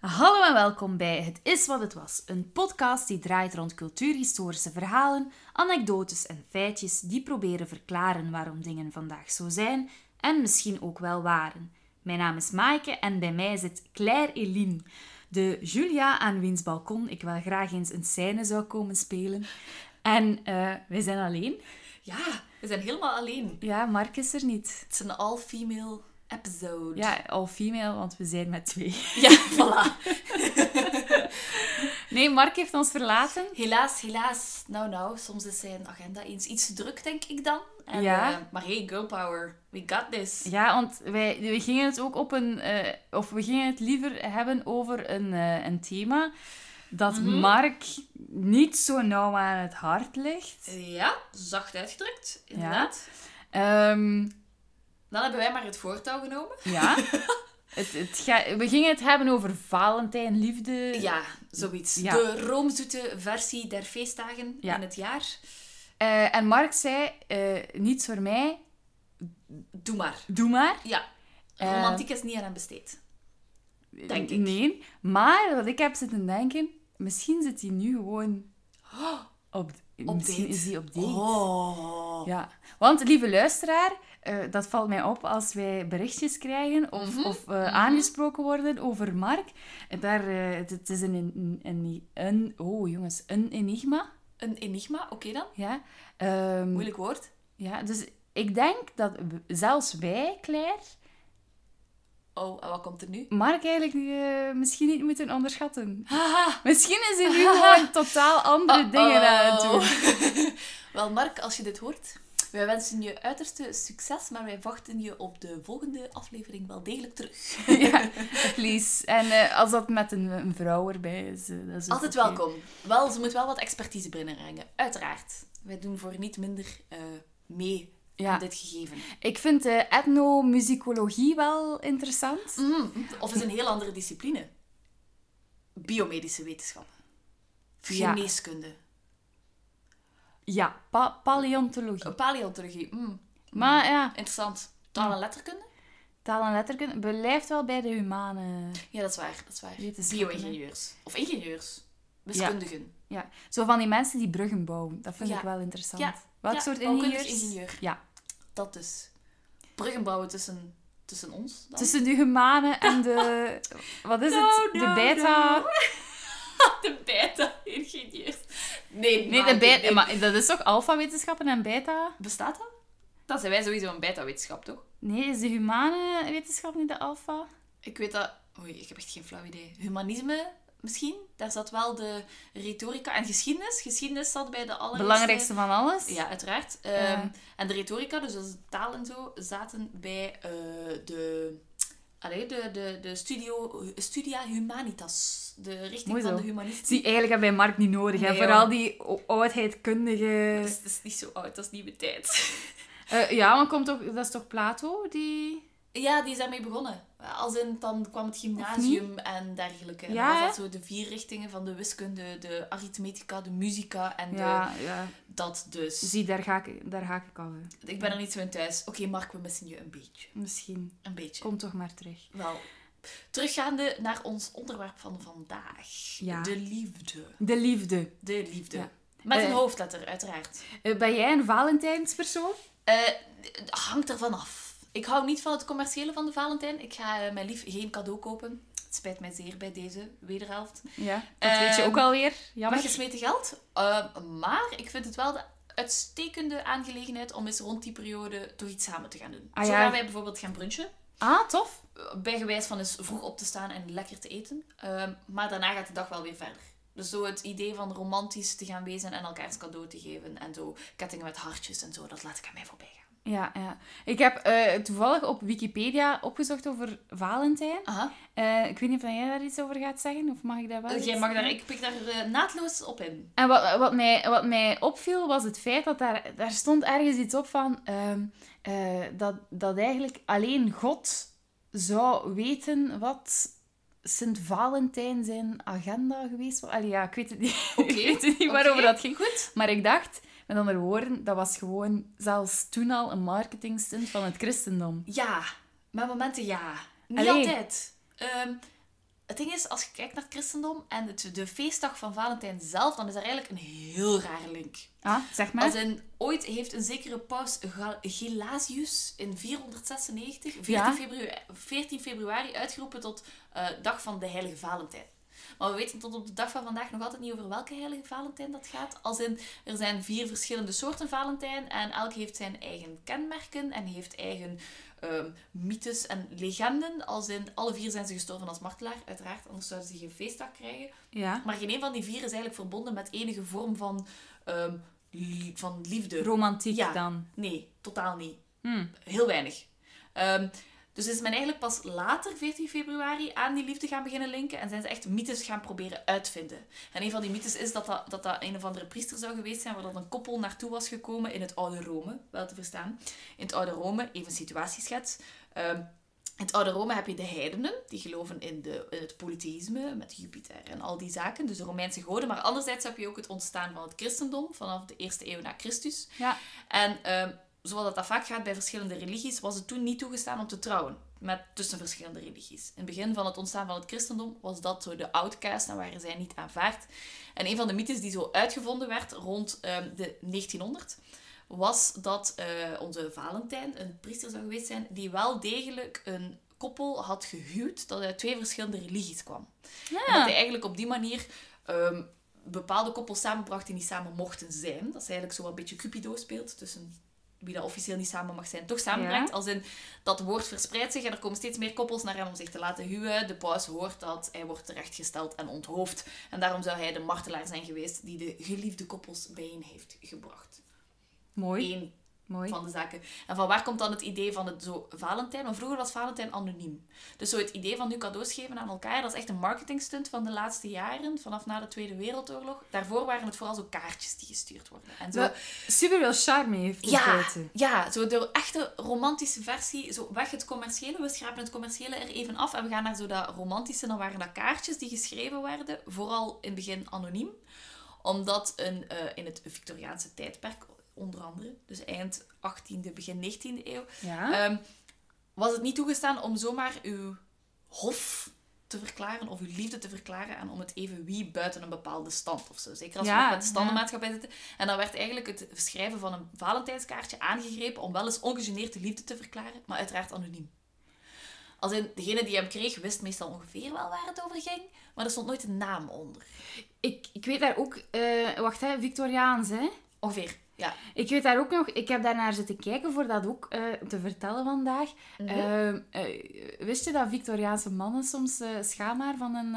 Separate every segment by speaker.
Speaker 1: Hallo en welkom bij Het is wat het was, een podcast die draait rond cultuurhistorische verhalen, anekdotes en feitjes die proberen verklaren waarom dingen vandaag zo zijn en misschien ook wel waren. Mijn naam is Maaike en bij mij zit Claire Eline, de Julia aan wiens balkon ik wel graag eens een scène zou komen spelen. En eh, wij zijn alleen.
Speaker 2: Ja, we zijn helemaal alleen.
Speaker 1: Ja, Mark is er niet.
Speaker 2: Het is een all-female episode.
Speaker 1: Ja, all female, want we zijn met twee.
Speaker 2: Ja, voilà.
Speaker 1: Nee, Mark heeft ons verlaten.
Speaker 2: Helaas, helaas. Nou, nou, soms is zijn agenda eens iets te druk, denk ik dan. En,
Speaker 1: Ja.
Speaker 2: eh, maar hey, girl power. We got this.
Speaker 1: Ja, want wij, we gingen het ook op een... eh, of we gingen het liever hebben over een, eh, een thema dat
Speaker 2: Mhm.
Speaker 1: Mark niet zo nauw aan het hart ligt.
Speaker 2: Ja, zacht uitgedrukt, inderdaad.
Speaker 1: Ehm,
Speaker 2: Dan hebben wij maar het voortouw genomen.
Speaker 1: ja. het, het ga- we gingen het hebben over Valentijn, liefde.
Speaker 2: Ja, zoiets.
Speaker 1: Ja.
Speaker 2: De roomzoete versie der feestdagen
Speaker 1: Ja.
Speaker 2: in het jaar.
Speaker 1: Eh, en Mark zei, eh, niets voor mij,
Speaker 2: Doe maar.
Speaker 1: doe maar.
Speaker 2: Ja.
Speaker 1: Eh,
Speaker 2: Romantiek is niet aan hem besteed. Denk ik.
Speaker 1: Nee, maar wat ik heb zitten denken, misschien zit hij nu gewoon op...
Speaker 2: Op
Speaker 1: misschien
Speaker 2: date.
Speaker 1: is hij op date.
Speaker 2: Oh.
Speaker 1: Ja, want lieve luisteraar, eh, dat valt mij op als wij berichtjes krijgen of,
Speaker 2: Mhm,
Speaker 1: of eh, aangesproken worden over Mark. Daar, eh, het, het is een, een, een, een- oh jongens, een enigma.
Speaker 2: Een enigma, oké dan.
Speaker 1: Ja. Ehm,
Speaker 2: Moeilijk woord.
Speaker 1: ja, dus ik denk dat zelfs wij, Claire,
Speaker 2: Oh, en wat komt er nu?
Speaker 1: Mark eigenlijk misschien niet moeten onderschatten.
Speaker 2: Haha.
Speaker 1: Misschien is hij nu gewoon totaal andere dingen aan het doen.
Speaker 2: doen. Wel, Mark, als je dit hoort, wij wensen je uiterste succes, maar wij wachten je op de volgende aflevering wel degelijk terug.
Speaker 1: ja, please. En eh, als dat met een, een vrouw erbij is, eh, dat is
Speaker 2: Altijd welkom. Wel, ze moet wel wat expertise binnenbrengen. Uiteraard. Wij doen voor niet minder eh, mee
Speaker 1: Ja.
Speaker 2: aan dit gegeven.
Speaker 1: Ik vind eh, etnomusicologie wel interessant.
Speaker 2: Mhm. Of is een heel andere discipline. Biomedische wetenschappen. Geneeskunde.
Speaker 1: Ja, pa- paleontologie.
Speaker 2: Paleontologie. Mm.
Speaker 1: Maar ja,
Speaker 2: Interessant. Taal en letterkunde?
Speaker 1: taal en letterkunde blijft wel bij de humane.
Speaker 2: Ja, dat is waar. Dat is waar. Bio-ingenieurs. Of ingenieurs. Wiskundigen.
Speaker 1: Ja, zo van die mensen die bruggen bouwen. Dat vind
Speaker 2: Ja.
Speaker 1: ik wel interessant.
Speaker 2: Ja.
Speaker 1: Welk
Speaker 2: Ja,
Speaker 1: soort ingenieurs?
Speaker 2: ingenieur.
Speaker 1: Ja,
Speaker 2: Dat dus. Bruggen bouwen tussen, tussen ons dan?
Speaker 1: tussen de humane en de... Wat is
Speaker 2: No,
Speaker 1: het?
Speaker 2: no,
Speaker 1: de beta...
Speaker 2: no. de beta-ingenieurs. Nee,
Speaker 1: Nee,
Speaker 2: maar-
Speaker 1: de beta...
Speaker 2: nee.
Speaker 1: Maar dat is toch alfa-wetenschappen en beta?
Speaker 2: Bestaat dat? Dan zijn wij sowieso een beta-wetenschap, toch?
Speaker 1: Nee, is de humane wetenschap niet de alfa?
Speaker 2: Ik weet dat... Oei, ik heb echt geen flauw idee. Humanisme, misschien? Daar zat wel de retorica en geschiedenis. Geschiedenis zat bij de allereerste...
Speaker 1: Belangrijkste van alles?
Speaker 2: Ja, uiteraard.
Speaker 1: Ja.
Speaker 2: Ehm, En de retorica, dus dat de taal en zo, zaten bij eh, de... Allee, de, de, de studio, Studia Humanitas. De richting van de humanisten.
Speaker 1: Eigenlijk hebben wij Mark niet nodig. hè. Vooral die oudheidkundige...
Speaker 2: Dat is, dat is niet zo oud, dat is mijn tijd.
Speaker 1: Eh, ja, maar komt toch, dat is toch Plato? Die...
Speaker 2: Ja, die is daarmee begonnen. Als in, dan kwam het gymnasium en dergelijke. En dan was dat zo de vier richtingen van de wiskunde, de arithmetica, de muzika en de,
Speaker 1: Ja, ja.
Speaker 2: dat dus.
Speaker 1: Zie, daar ga ik, daar ga ik af. hè.
Speaker 2: Ik ben er niet zo in thuis. Oké, Mark, we missen je een beetje.
Speaker 1: Misschien.
Speaker 2: Een beetje.
Speaker 1: Kom toch maar terug.
Speaker 2: Wel, teruggaande naar ons onderwerp van vandaag.
Speaker 1: Ja.
Speaker 2: De liefde.
Speaker 1: De liefde.
Speaker 2: De liefde. Met een
Speaker 1: Eh.
Speaker 2: hoofdletter, uiteraard.
Speaker 1: Eh, ben jij een Valentijnspersoon?
Speaker 2: Eh, het hangt ervan af. Ik hou niet van het commerciële van de Valentijn. Ik ga eh, mijn lief geen cadeau kopen. Het spijt mij zeer bij deze wederhelft.
Speaker 1: Ja. Dat weet je
Speaker 2: Ehm,
Speaker 1: ook alweer. Jammer.
Speaker 2: Weggesmeten geld. Eh, maar ik vind het wel de uitstekende aangelegenheid om eens rond die periode toch iets samen te gaan doen.
Speaker 1: Ah,
Speaker 2: Zo gaan wij bijvoorbeeld gaan brunchen.
Speaker 1: Ah, tof.
Speaker 2: Bijgewijs van eens vroeg op te staan en lekker te eten. Ehm, maar daarna gaat de dag wel weer verder. Dus zo het idee van romantisch te gaan wezen en elkaars cadeau te geven. En zo kettingen met hartjes en zo, dat laat ik aan mij voorbij gaan.
Speaker 1: Ja, ja. Ik heb eh, toevallig op Wikipedia opgezocht over Valentijn.
Speaker 2: Aha.
Speaker 1: Eh, ik weet niet of jij daar iets over gaat zeggen, of mag ik daar wel
Speaker 2: Eh, Jij mag daar, ik pik daar naadloos op in.
Speaker 1: En wat, wat, mij, wat mij opviel was het feit dat daar, daar stond ergens iets op van ehm, eh, dat, dat eigenlijk alleen God zou weten wat Sint Valentijn zijn agenda geweest was. Allee, ja, ik weet het niet, ik weet het niet waarover dat ging. Goed. Maar ik dacht, met andere woorden, dat was gewoon zelfs toen al een marketingstunt van het christendom.
Speaker 2: Ja, met momenten ja. Niet
Speaker 1: Allee.
Speaker 2: altijd. Ehm, het ding is, als je kijkt naar het christendom en het, de feestdag van Valentijn zelf, dan is er eigenlijk een heel rare link.
Speaker 1: Ah, zeg maar.
Speaker 2: Als in, ooit heeft een zekere paus Gelasius in 496, 14,
Speaker 1: Ja.
Speaker 2: februari, 14 februari, uitgeroepen tot eh, dag van de heilige Valentijn. Maar we weten tot op de dag van vandaag nog altijd niet over welke heilige Valentijn dat gaat. Als in, er zijn vier verschillende soorten Valentijn en elk heeft zijn eigen kenmerken en heeft eigen ehm, mythes en legenden. Als in, alle vier zijn ze gestorven als martelaar, uiteraard, anders zouden ze geen feestdag krijgen.
Speaker 1: Ja.
Speaker 2: Maar geen een van die vier is eigenlijk verbonden met enige vorm van, ehm, van liefde.
Speaker 1: Romantiek
Speaker 2: Ja.
Speaker 1: dan.
Speaker 2: Nee, totaal niet.
Speaker 1: Hmm.
Speaker 2: Heel weinig. Ehm, dus is men eigenlijk pas later, 14 februari, aan die liefde gaan beginnen linken en zijn ze echt mythes gaan proberen uitvinden. En een van die mythes is dat dat, dat, dat een of andere priester zou geweest zijn waar dat een koppel naartoe was gekomen in het oude Rome, wel te verstaan. In het oude Rome, even situatieschets. Ehm, in het oude Rome heb je de heidenen, die geloven in, de, in het polytheïsme met Jupiter en al die zaken, dus de Romeinse goden. Maar anderzijds heb je ook het ontstaan van het christendom vanaf de eerste eeuw na Christus.
Speaker 1: Ja.
Speaker 2: En ehm, zoals dat, dat vaak gaat bij verschillende religies, was het toen niet toegestaan om te trouwen met tussen verschillende religies. In het begin van het ontstaan van het christendom was dat zo de outcast en waren zij niet aanvaard. En een van de mythes die zo uitgevonden werd rond ehm, de 1900 was dat eh, onze Valentijn een priester zou geweest zijn die wel degelijk een koppel had gehuwd dat uit twee verschillende religies kwam. En dat hij eigenlijk op die manier ehm, bepaalde koppels samenbracht die niet samen mochten zijn. Dat is eigenlijk zo wat een beetje Cupido speelt tussen wie dat officieel niet samen mag zijn, toch samenbrengt.
Speaker 1: Ja.
Speaker 2: Als in, dat woord verspreidt zich en er komen steeds meer koppels naar hem om zich te laten huwen. De paus hoort dat, hij wordt terechtgesteld en onthoofd. En daarom zou hij de martelaar zijn geweest die de geliefde koppels bijeen heeft gebracht.
Speaker 1: Mooi.
Speaker 2: Eén
Speaker 1: Mooi.
Speaker 2: van de zaken. En van waar komt dan het idee van het zo Valentijn? Want vroeger was Valentijn anoniem. Dus zo het idee van nu cadeaus geven aan elkaar, dat is echt een marketingstunt van de laatste jaren, vanaf na de Tweede Wereldoorlog. Daarvoor waren het vooral zo kaartjes die gestuurd worden. En zo,
Speaker 1: super veel charme heeft
Speaker 2: ja, ja, zo de echte romantische versie, zo weg het commerciële. We schrapen het commerciële er even af en we gaan naar zo dat romantische. Dan waren dat kaartjes die geschreven werden, vooral in het begin anoniem. Omdat een, eh, in het Victoriaanse tijdperk, onder andere, dus eind 18e, begin 19e eeuw,
Speaker 1: Ja.
Speaker 2: Ehm, was het niet toegestaan om zomaar uw hof te verklaren of uw liefde te verklaren en om het even wie buiten een bepaalde stand of zo. Zeker als we
Speaker 1: Ja,
Speaker 2: nog met de standenmaatschappij zitten. En dan werd eigenlijk het schrijven van een Valentijnskaartje aangegrepen om wel eens ongegeneerd de liefde te verklaren, maar uiteraard anoniem. Als in, degene die hem kreeg wist meestal ongeveer wel waar het over ging, maar er stond nooit een naam onder.
Speaker 1: ik, ik weet daar ook... eh, wacht, hè. Victoriaans, hè.
Speaker 2: Ongeveer, ja.
Speaker 1: Ik weet daar ook nog... Ik heb daar naar zitten kijken voor dat ook eh, te vertellen vandaag.
Speaker 2: Mhm.
Speaker 1: Ehm, eh, wist je dat Victoriaanse mannen soms eh schaamhaar van een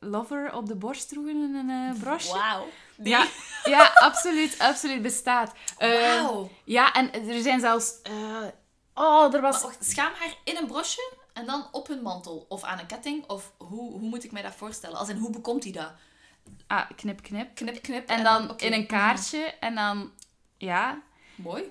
Speaker 1: lover op de borst droegen in een broche?
Speaker 2: Wauw.
Speaker 1: Ja, ja, absoluut, absoluut bestaat. Eh,
Speaker 2: Wauw.
Speaker 1: Ja, en er zijn zelfs... oh, er was...
Speaker 2: Maar schaamhaar in een brosje en dan op hun mantel of aan een ketting? Of hoe, hoe moet ik mij dat voorstellen? Als in, hoe bekomt hij dat?
Speaker 1: Ah, knip, knip.
Speaker 2: Knip, knip.
Speaker 1: En dan in een kaartje en dan... Ja,
Speaker 2: Mooi.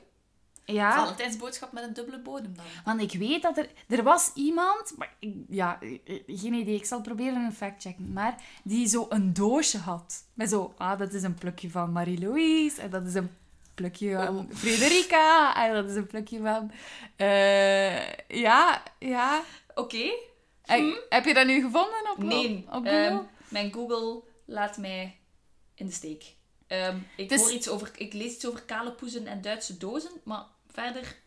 Speaker 1: ja.
Speaker 2: Valentijnsboodschap met een dubbele bodem dan.
Speaker 1: Want ik weet dat er... Er was iemand... Maar ik- ja, eh, geen idee. Ik zal proberen een fact-checken. Maar die zo een doosje had. Met zo... Ah, dat is een plukje van Marie-Louise. En dat is een plukje van
Speaker 2: Oh.
Speaker 1: Frederica. En dat is een plukje van... eh, ja, ja.
Speaker 2: Oké.
Speaker 1: En Heb je dat nu gevonden op,
Speaker 2: Nee.
Speaker 1: op Google?
Speaker 2: ehm, mijn Google laat mij in de steek. Ehm, ik,
Speaker 1: is-
Speaker 2: hoor iets over, ik lees iets over kale poezen en Duitse dozen, maar verder...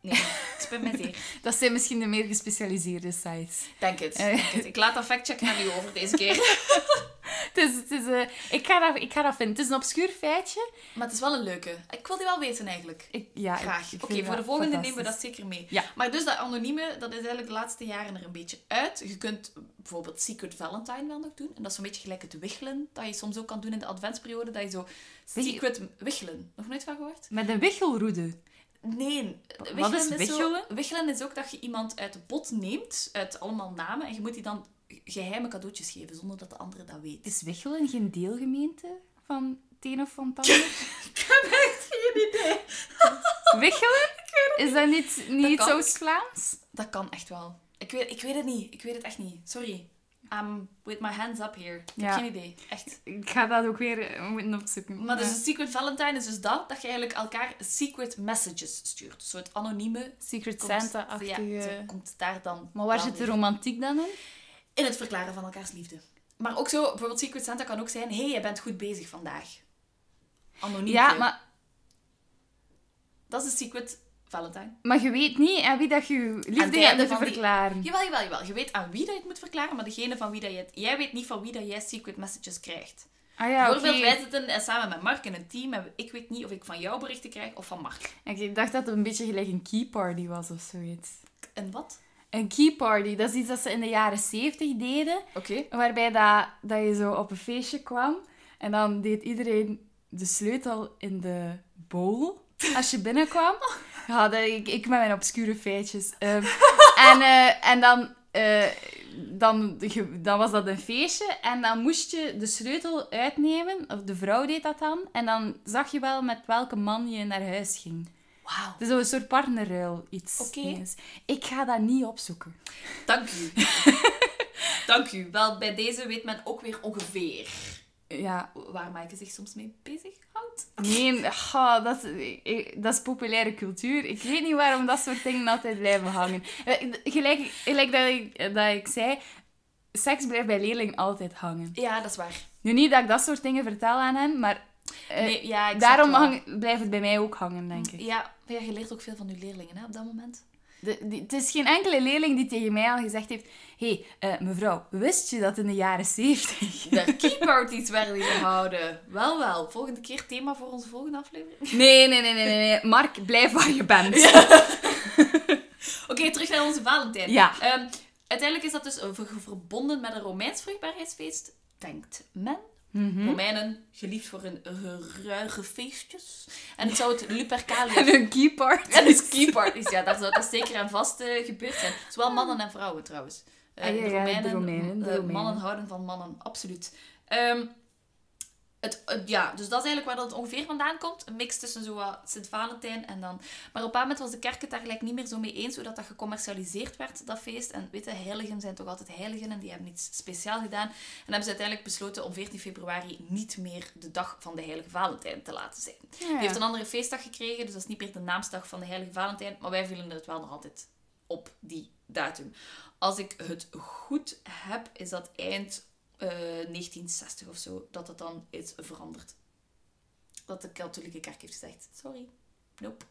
Speaker 2: Nee, het spijt mij zeer.
Speaker 1: Dat zijn misschien de meer gespecialiseerde sites.
Speaker 2: Denk het.
Speaker 1: Eh.
Speaker 2: denk het. Ik laat dat factchecken naar u over deze keer.
Speaker 1: Het is, het is, eh, ik, ga dat, ik ga dat vinden. Het is een obscuur feitje.
Speaker 2: Maar het is wel een leuke. Ik wil die wel weten eigenlijk.
Speaker 1: Ik, ja, ik-
Speaker 2: Graag.
Speaker 1: ik
Speaker 2: Oké, voor de volgende nemen we dat zeker mee.
Speaker 1: Ja.
Speaker 2: Maar dus dat anonieme, dat is eigenlijk de laatste jaren er een beetje uit. Je kunt bijvoorbeeld Secret Valentine wel nog doen. En dat is zo'n beetje gelijk het wiggelen. Dat je soms ook kan doen in de adventsperiode. Dat je zo secret wiggelen. Nog nooit van gehoord?
Speaker 1: Met een wichelroede.
Speaker 2: Nee.
Speaker 1: Wat is wiggelen
Speaker 2: is ook dat je iemand uit de pot neemt, uit allemaal namen. En je moet die dan geheime cadeautjes geven, zonder dat de andere dat weet.
Speaker 1: Is Wichelen geen deelgemeente van het een of van het ander?
Speaker 2: Ik heb echt geen idee.
Speaker 1: Wichelen? Is dat niet, niet
Speaker 2: kan.
Speaker 1: Oost-Vlaams?
Speaker 2: Dat kan echt wel. Ik weet, ik weet het niet. Ik weet het echt niet. Sorry. I'm with my hands up here. Ik
Speaker 1: Ja.
Speaker 2: heb geen idee. Echt.
Speaker 1: Ik ga dat ook weer eh, moeten opzoeken.
Speaker 2: Maar dus een Secret Valentine is dus dat, dat je eigenlijk elkaar secret messages stuurt. Een soort anonieme...
Speaker 1: Secret Santa-achtige...
Speaker 2: Ja, zo komt daar dan...
Speaker 1: maar waar zit de romantiek dan in?
Speaker 2: in het verklaren van elkaars liefde. Maar ook zo, bijvoorbeeld Secret Santa kan ook zijn, hé, hey, je bent goed bezig vandaag. Anoniem.
Speaker 1: Ja, maar,
Speaker 2: Dat is de Secret Valentine.
Speaker 1: maar je weet niet aan wie dat je liefde hebt moeten
Speaker 2: van die-
Speaker 1: verklaren.
Speaker 2: Jawel, jawel, jawel. Je weet aan wie dat je het moet verklaren, maar degene van wie dat je het... Jij weet niet van wie dat jij secret messages krijgt.
Speaker 1: Ah ja.
Speaker 2: Bijvoorbeeld, wij zitten eh, samen met Mark in een team en ik weet niet of ik van jou berichten krijg of van Mark.
Speaker 1: Ik dacht dat het een beetje gelijk een key party was of zoiets.
Speaker 2: En wat?
Speaker 1: Een key party, dat is iets dat ze in de jaren 70 deden. Waarbij dat, dat je zo op een feestje kwam en dan deed iedereen de sleutel in de bowl als je binnenkwam. Ja, dat, ik, ik met mijn obscure feitjes. Ehm, en, eh, en dan, eh, dan, dan was dat een feestje en dan moest je de sleutel uitnemen, of de vrouw deed dat dan, en dan zag je wel met welke man je naar huis ging.
Speaker 2: Wauw.
Speaker 1: Het is zo'n soort partnerruil iets.
Speaker 2: Oké.
Speaker 1: Ik ga dat niet opzoeken.
Speaker 2: Dank u. Dank u. Wel, bij deze weet men ook weer ongeveer
Speaker 1: Ja,
Speaker 2: waar Maaike zich soms mee
Speaker 1: Nee, dat, is, dat is populaire cultuur. Ik weet niet waarom dat soort dingen altijd blijven hangen. Eh, Gelijk, gelijk dat, ik, dat ik zei, seks blijft bij leerlingen altijd hangen.
Speaker 2: Ja, dat is waar.
Speaker 1: Nu niet dat ik dat soort dingen vertel aan hen, maar eh,
Speaker 2: Nee, ja,
Speaker 1: daarom hang, blijft het bij mij ook hangen, denk ik.
Speaker 2: Ja, maar je leert ook veel van je leerlingen hè, op dat moment.
Speaker 1: De, die- het is geen enkele leerling die tegen mij al gezegd heeft... Hé, hey, eh, mevrouw, wist je dat in de jaren zeventig...
Speaker 2: De key parties werden gehouden. Wel, wel. Volgende keer thema voor onze volgende aflevering.
Speaker 1: Nee, nee, nee, nee, nee. Mark, blijf waar je bent.
Speaker 2: Oké, terug naar onze Valentijn.
Speaker 1: Ja.
Speaker 2: Ehm, uiteindelijk is dat dus ver- verbonden met een Romeins vruchtbaarheidsfeest, denkt men.
Speaker 1: Mhm.
Speaker 2: Romeinen, geliefd voor hun ruige feestjes. En het zou het Lupercalia...
Speaker 1: En een key part.
Speaker 2: En dus key parties, ja, daar zou dat zeker en vast eh, gebeurd zijn. Zowel mannen en vrouwen trouwens. Eh,
Speaker 1: Ah, ja,
Speaker 2: de Romeinen,
Speaker 1: Romeinen, de
Speaker 2: eh,
Speaker 1: Romeinen.
Speaker 2: mannen houden van mannen, absoluut. Ehm, het, het- ja, dus dat is eigenlijk waar dat ongeveer vandaan komt. Een mix tussen zo wat Sint-Valentijn en dan... Maar op een moment was de kerk het daar gelijk niet meer zo mee eens, hoe dat, dat gecommercialiseerd werd, dat feest. En weet je, heiligen zijn toch altijd heiligen en die hebben iets speciaal gedaan. En hebben ze uiteindelijk besloten om 14 februari niet meer de dag van de heilige Valentijn te laten zijn.
Speaker 1: Ja.
Speaker 2: Die heeft een andere feestdag gekregen, dus dat is niet meer de naamsdag van de heilige Valentijn. Maar wij vielen het wel nog altijd op die datum. Als ik het goed heb, is dat eind eh, 1960 of zo, dat het dan is veranderd. Dat de katholieke kerk heeft gezegd, sorry, nope.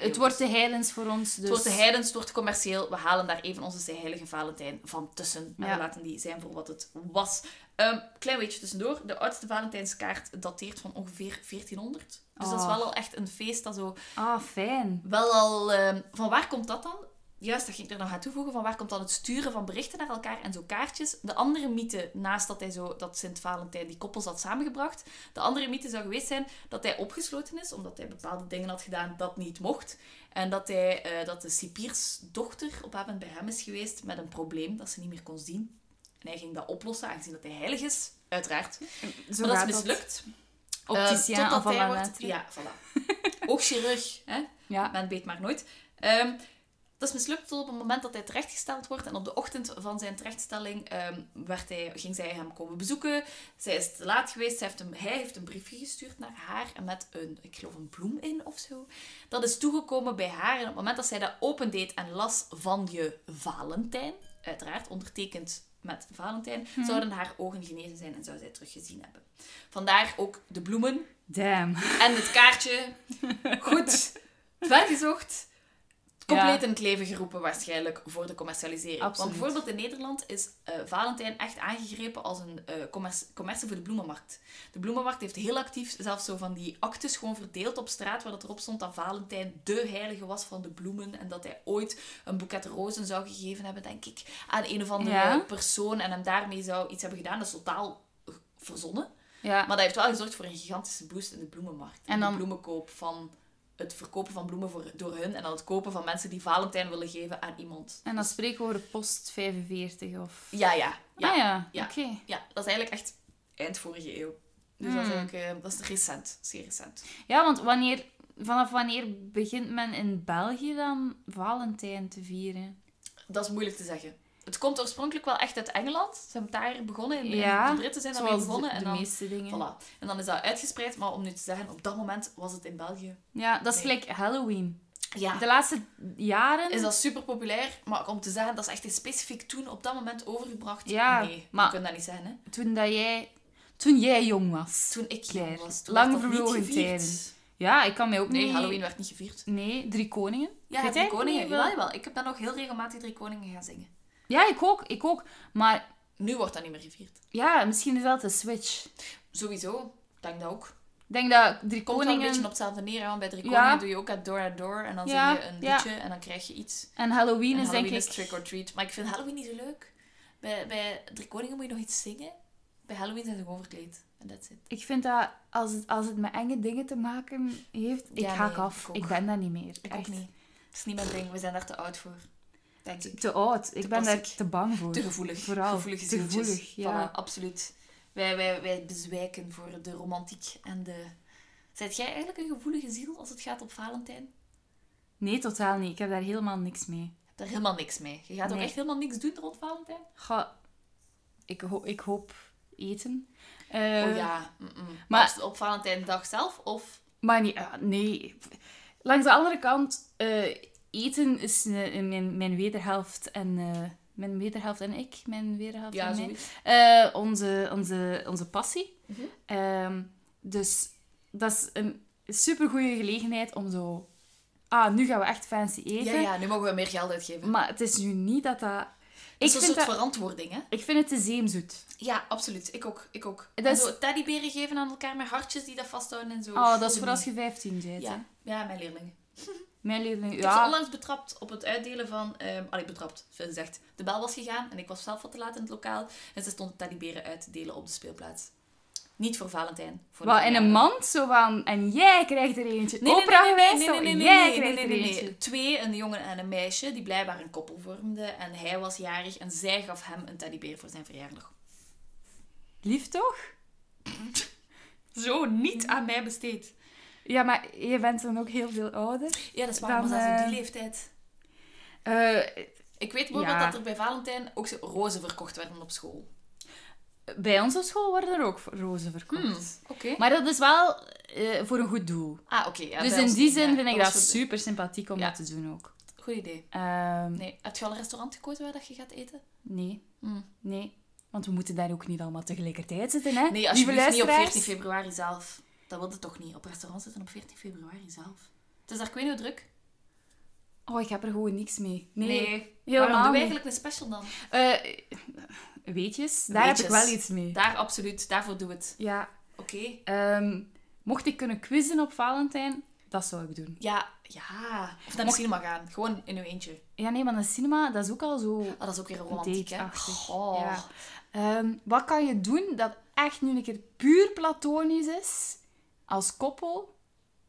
Speaker 1: Het wordt te heilens voor ons, dus...
Speaker 2: Het wordt de heidens, het wordt commercieel. We halen daar even onze heilige Valentijn van tussen. En
Speaker 1: Ja.
Speaker 2: we laten die zijn voor wat het was. Ehm, klein beetje tussendoor. De oudste Valentijnskaart dateert van ongeveer 1400. Dus dat is
Speaker 1: Oh.
Speaker 2: wel al echt een feest dat zo...
Speaker 1: Ah, fijn.
Speaker 2: Wel al... ehm, van waar komt dat dan? Juist, dat ging ik er nog aan toevoegen. Van waar komt dan het sturen van berichten naar elkaar en zo kaartjes? De andere mythe, naast dat hij zo... Dat Sint-Valentijn die koppels had samengebracht. De andere mythe zou geweest zijn dat hij opgesloten is. Omdat hij bepaalde dingen had gedaan dat niet mocht. En dat, hij, eh, dat de cipiersdochter op moment bij hem is geweest met een probleem dat ze niet meer kon zien. En hij ging dat oplossen, aangezien dat hij heilig is. Uiteraard.
Speaker 1: Zo
Speaker 2: maar dat is mislukt.
Speaker 1: Opticien
Speaker 2: Eh,
Speaker 1: uh,
Speaker 2: totdat hij
Speaker 1: van
Speaker 2: wordt... Ja, voilà. Ook chirurg, hè.
Speaker 1: ja.
Speaker 2: Men weet maar nooit. Ehm, dat is mislukt tot op het moment dat hij terechtgesteld wordt. En op de ochtend van zijn terechtstelling ehm, werd hij, ging zij hem komen bezoeken. Zij is te laat geweest. Zij heeft hem, hij heeft een briefje gestuurd naar haar en met een, ik geloof een bloem in of zo. Dat is toegekomen bij haar. En op het moment dat zij dat opendeed en las van je Valentijn, uiteraard ondertekend met Valentijn, zouden haar ogen genezen zijn en zou zij teruggezien hebben. Vandaar ook de bloemen
Speaker 1: Damn.
Speaker 2: en het kaartje. Goed. Vergezocht. Compleet
Speaker 1: Ja.
Speaker 2: in het leven geroepen waarschijnlijk voor de commercialisering.
Speaker 1: Absoluut.
Speaker 2: Want bijvoorbeeld in Nederland is eh, Valentijn echt aangegrepen als een eh commercie voor de bloemenmarkt. De bloemenmarkt heeft heel actief zelfs zo van die actes gewoon verdeeld op straat waar dat erop stond dat Valentijn de heilige was van de bloemen en dat hij ooit een boeket rozen zou gegeven hebben, denk ik, aan een of andere
Speaker 1: Ja.
Speaker 2: persoon en hem daarmee zou iets hebben gedaan. Dat is totaal eh, verzonnen.
Speaker 1: Ja.
Speaker 2: Maar dat heeft wel gezorgd voor een gigantische boost in de bloemenmarkt. En,
Speaker 1: En dan-
Speaker 2: de bloemenkoop van het verkopen van bloemen voor, door hun en dan het kopen van mensen die Valentijn willen geven aan iemand.
Speaker 1: En dan spreken we over post 45 of...
Speaker 2: Ja, ja. Ja,
Speaker 1: ah ja,
Speaker 2: Ja.
Speaker 1: oké.
Speaker 2: ja dat is eigenlijk echt eind vorige eeuw. Dus dat is
Speaker 1: Hmm.
Speaker 2: eigenlijk eh, dat is recent, zeer recent.
Speaker 1: Ja, want wanneer, vanaf wanneer begint men in België dan Valentijn te vieren?
Speaker 2: Dat is moeilijk te zeggen. Het komt oorspronkelijk wel echt uit Engeland. Ze hebben daar begonnen. In,
Speaker 1: Ja,
Speaker 2: de Britten zijn daarmee begonnen.
Speaker 1: de,
Speaker 2: en
Speaker 1: de
Speaker 2: dan,
Speaker 1: meeste dingen.
Speaker 2: voilà. en dan is dat uitgespreid. Maar om nu te zeggen, op dat moment was het in België.
Speaker 1: Ja, dat is
Speaker 2: Nee.
Speaker 1: gelijk Halloween.
Speaker 2: Ja.
Speaker 1: De laatste jaren...
Speaker 2: Is dat super populair, maar om te zeggen dat is echt specifiek toen op dat moment overgebracht,
Speaker 1: Ja,
Speaker 2: nee,
Speaker 1: maar-
Speaker 2: we kunnen dat niet zeggen. Hè.
Speaker 1: Toen dat jij... Toen jij jong was.
Speaker 2: Toen ik
Speaker 1: Claire,
Speaker 2: jong was, toen
Speaker 1: lang vervlogen
Speaker 2: gevierd.
Speaker 1: tijden. Ja, ik kan mij ook
Speaker 2: Nee,
Speaker 1: niet...
Speaker 2: Halloween werd niet gevierd.
Speaker 1: Nee, Drie Koningen.
Speaker 2: Ja, drie koningen.
Speaker 1: wel?
Speaker 2: jawel. Ik heb dan nog heel regelmatig drie koningen gaan zingen.
Speaker 1: Ja, ik ook. Ik ook. Maar
Speaker 2: Nu wordt dat niet meer gevierd.
Speaker 1: ja, misschien is dat de switch.
Speaker 2: Sowieso. Ik denk dat ook.
Speaker 1: Ik denk dat Drie
Speaker 2: Komt wel een
Speaker 1: Koningen
Speaker 2: beetje op hetzelfde neer, want bij drie
Speaker 1: Ja.
Speaker 2: koningen doe je ook at door at door en dan
Speaker 1: Ja,
Speaker 2: zing je een
Speaker 1: ja.
Speaker 2: liedje en dan krijg je iets.
Speaker 1: en Halloween
Speaker 2: En
Speaker 1: is
Speaker 2: Halloween
Speaker 1: denk
Speaker 2: is
Speaker 1: ik...
Speaker 2: trick or treat. Maar ik vind Halloween niet zo leuk. Bij, bij drie koningen moet je nog iets zingen. Bij Halloween zijn ze gewoon verkleed. En that's it.
Speaker 1: Ik vind dat als het, als het met enge dingen te maken heeft, ik haak
Speaker 2: nee,
Speaker 1: af.
Speaker 2: Ik,
Speaker 1: ben dat niet meer.
Speaker 2: Ik
Speaker 1: Echt.
Speaker 2: ook niet. Het is niet mijn ding. We zijn daar te oud voor. Denk ik.
Speaker 1: Te oud. Ik
Speaker 2: Te
Speaker 1: ben daar te bang voor.
Speaker 2: Te gevoelig.
Speaker 1: Vooral.
Speaker 2: Gevoelige
Speaker 1: te gevoelig, ja.
Speaker 2: Voilà, absoluut. Wij, wij, wij bezwijken voor de romantiek en de... Zijt jij eigenlijk een gevoelige ziel als het gaat op Valentijn?
Speaker 1: Nee, totaal niet. Ik heb daar helemaal niks mee.
Speaker 2: Je hebt daar helemaal niks mee. Je gaat ook echt helemaal niks doen rond Valentijn?
Speaker 1: Ga, ik, ho- ik hoop eten. Eh,
Speaker 2: oh ja. mm-mm.
Speaker 1: maar-
Speaker 2: Maar op, Valentijndag zelf? Of...
Speaker 1: Maar nee, ah, nee. Langs de andere kant, eh, eten is eh, mijn, mijn wederhelft en... eh, mijn wederhelft en ik, mijn wederhelft
Speaker 2: Ja,
Speaker 1: en mij. Eh, onze, onze, onze passie.
Speaker 2: Mhm.
Speaker 1: Ehm, dus dat is een supergoeie gelegenheid om zo... Ah, nu gaan we echt fancy eten.
Speaker 2: Ja, ja, nu mogen we meer geld uitgeven.
Speaker 1: Maar het is nu niet dat dat...
Speaker 2: Ik
Speaker 1: Ik
Speaker 2: is een
Speaker 1: vind,
Speaker 2: soort
Speaker 1: dat,
Speaker 2: verantwoording, hè?
Speaker 1: ik vind het te zeemzoet.
Speaker 2: Ja, absoluut. Ik ook. Ik ook.
Speaker 1: Dat
Speaker 2: En
Speaker 1: is-
Speaker 2: zo teddyberen geven aan elkaar met hartjes die dat vasthouden en zo.
Speaker 1: Oh, dat is voor als je 15 bent. hè.
Speaker 2: Ja, ja, mijn leerlingen.
Speaker 1: Mijn leerling...
Speaker 2: Ik
Speaker 1: Ja,
Speaker 2: onlangs betrapt op het uitdelen van... ehm allee, betrapt. Ze zegt, de bel was gegaan en ik was zelf wat te laat in het lokaal. En ze stonden teddyberen uit te delen op de speelplaats. Niet voor Valentijn. Voor
Speaker 1: wat, in een mand, zo van... En jij krijgt er eentje.
Speaker 2: Nee, nee,
Speaker 1: Oprah
Speaker 2: nee, nee,
Speaker 1: geweest,
Speaker 2: nee,
Speaker 1: zo,
Speaker 2: nee, nee,
Speaker 1: jij krijgt er eentje.
Speaker 2: Twee, een jongen en een meisje, die blijkbaar een koppel vormden. En hij was jarig en zij gaf hem een teddybeer voor zijn verjaardag.
Speaker 1: Lief toch?
Speaker 2: Zo niet aan mij besteed.
Speaker 1: Ja, maar je bent dan ook heel veel ouder.
Speaker 2: Ja, dat is waar,
Speaker 1: Dan,
Speaker 2: maar zelfs op
Speaker 1: eh,
Speaker 2: die leeftijd.
Speaker 1: Eh,
Speaker 2: Ik weet bijvoorbeeld
Speaker 1: ja.
Speaker 2: dat er bij Valentijn ook rozen verkocht werden op school.
Speaker 1: bij ons op school worden er ook rozen verkocht.
Speaker 2: Hmm, Oké.
Speaker 1: Maar dat is wel eh, voor een goed doel.
Speaker 2: Ah, oké. ja,
Speaker 1: dus in die zin
Speaker 2: ja.
Speaker 1: vind ik dat super sympathiek om dat te doen ook.
Speaker 2: Goed idee.
Speaker 1: Ehm,
Speaker 2: Nee, heb je al een restaurant gekozen waar dat je gaat eten?
Speaker 1: nee,
Speaker 2: Hmm.
Speaker 1: nee. Want we moeten daar ook niet allemaal tegelijkertijd zitten, hè?
Speaker 2: Nee, alsjeblieft niet op
Speaker 1: luisteraars.
Speaker 2: 14 februari zelf. Dat wilde toch niet. Op restaurant zitten op 14 februari zelf. Het is daar ik weet niet hoe druk.
Speaker 1: Oh, ik heb er gewoon niks mee. Nee,
Speaker 2: Waarom
Speaker 1: helemaal
Speaker 2: doen we
Speaker 1: niet.
Speaker 2: eigenlijk een special dan?
Speaker 1: Eh, weetjes, daar heb ik wel iets mee.
Speaker 2: Daar absoluut. Daarvoor doe het.
Speaker 1: Ja,
Speaker 2: Oké.
Speaker 1: ehm, mocht ik kunnen quizzen op Valentijn, dat zou ik doen.
Speaker 2: Ja, ja. Of naar de cinema gaan. Gewoon in uw eentje.
Speaker 1: Ja, nee, maar een cinema, dat is ook al zo
Speaker 2: Ah, dat is ook weer romantiek, hè? Oh.
Speaker 1: Ja. Ehm, wat kan je doen dat echt nu een keer puur platonisch is, als koppel,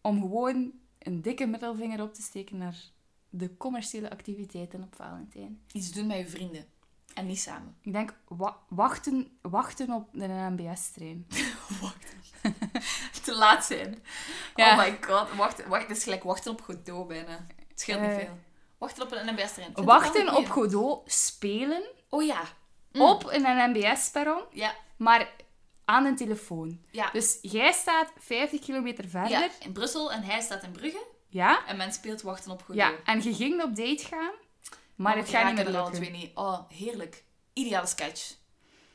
Speaker 1: om gewoon een dikke middelvinger op te steken naar de commerciële activiteiten op Valentijn?
Speaker 2: Iets doen met je vrienden. En niet samen.
Speaker 1: Ik denk, wa- wachten, wachten op de NMBS-trein.
Speaker 2: Te laat zijn.
Speaker 1: Ja.
Speaker 2: Oh my god. Wacht, wacht, het is gelijk wachten op Godot bijna. Het scheelt niet
Speaker 1: Eh.
Speaker 2: veel. Wachten op een NMBS-trein.
Speaker 1: Wachten op Godot, spelen
Speaker 2: Oh ja. Mm.
Speaker 1: op een NMBS-perron,
Speaker 2: Ja.
Speaker 1: maar aan een telefoon.
Speaker 2: Ja.
Speaker 1: Dus jij staat 50 kilometer verder,
Speaker 2: ja.
Speaker 1: ja,
Speaker 2: In Brussel en hij staat in Brugge.
Speaker 1: ja,
Speaker 2: En men speelt wachten op Godot.
Speaker 1: en je ging op date gaan, maar het gaat niet meer
Speaker 2: er
Speaker 1: lukken.
Speaker 2: twee niet. Oh, heerlijk. Ideale sketch.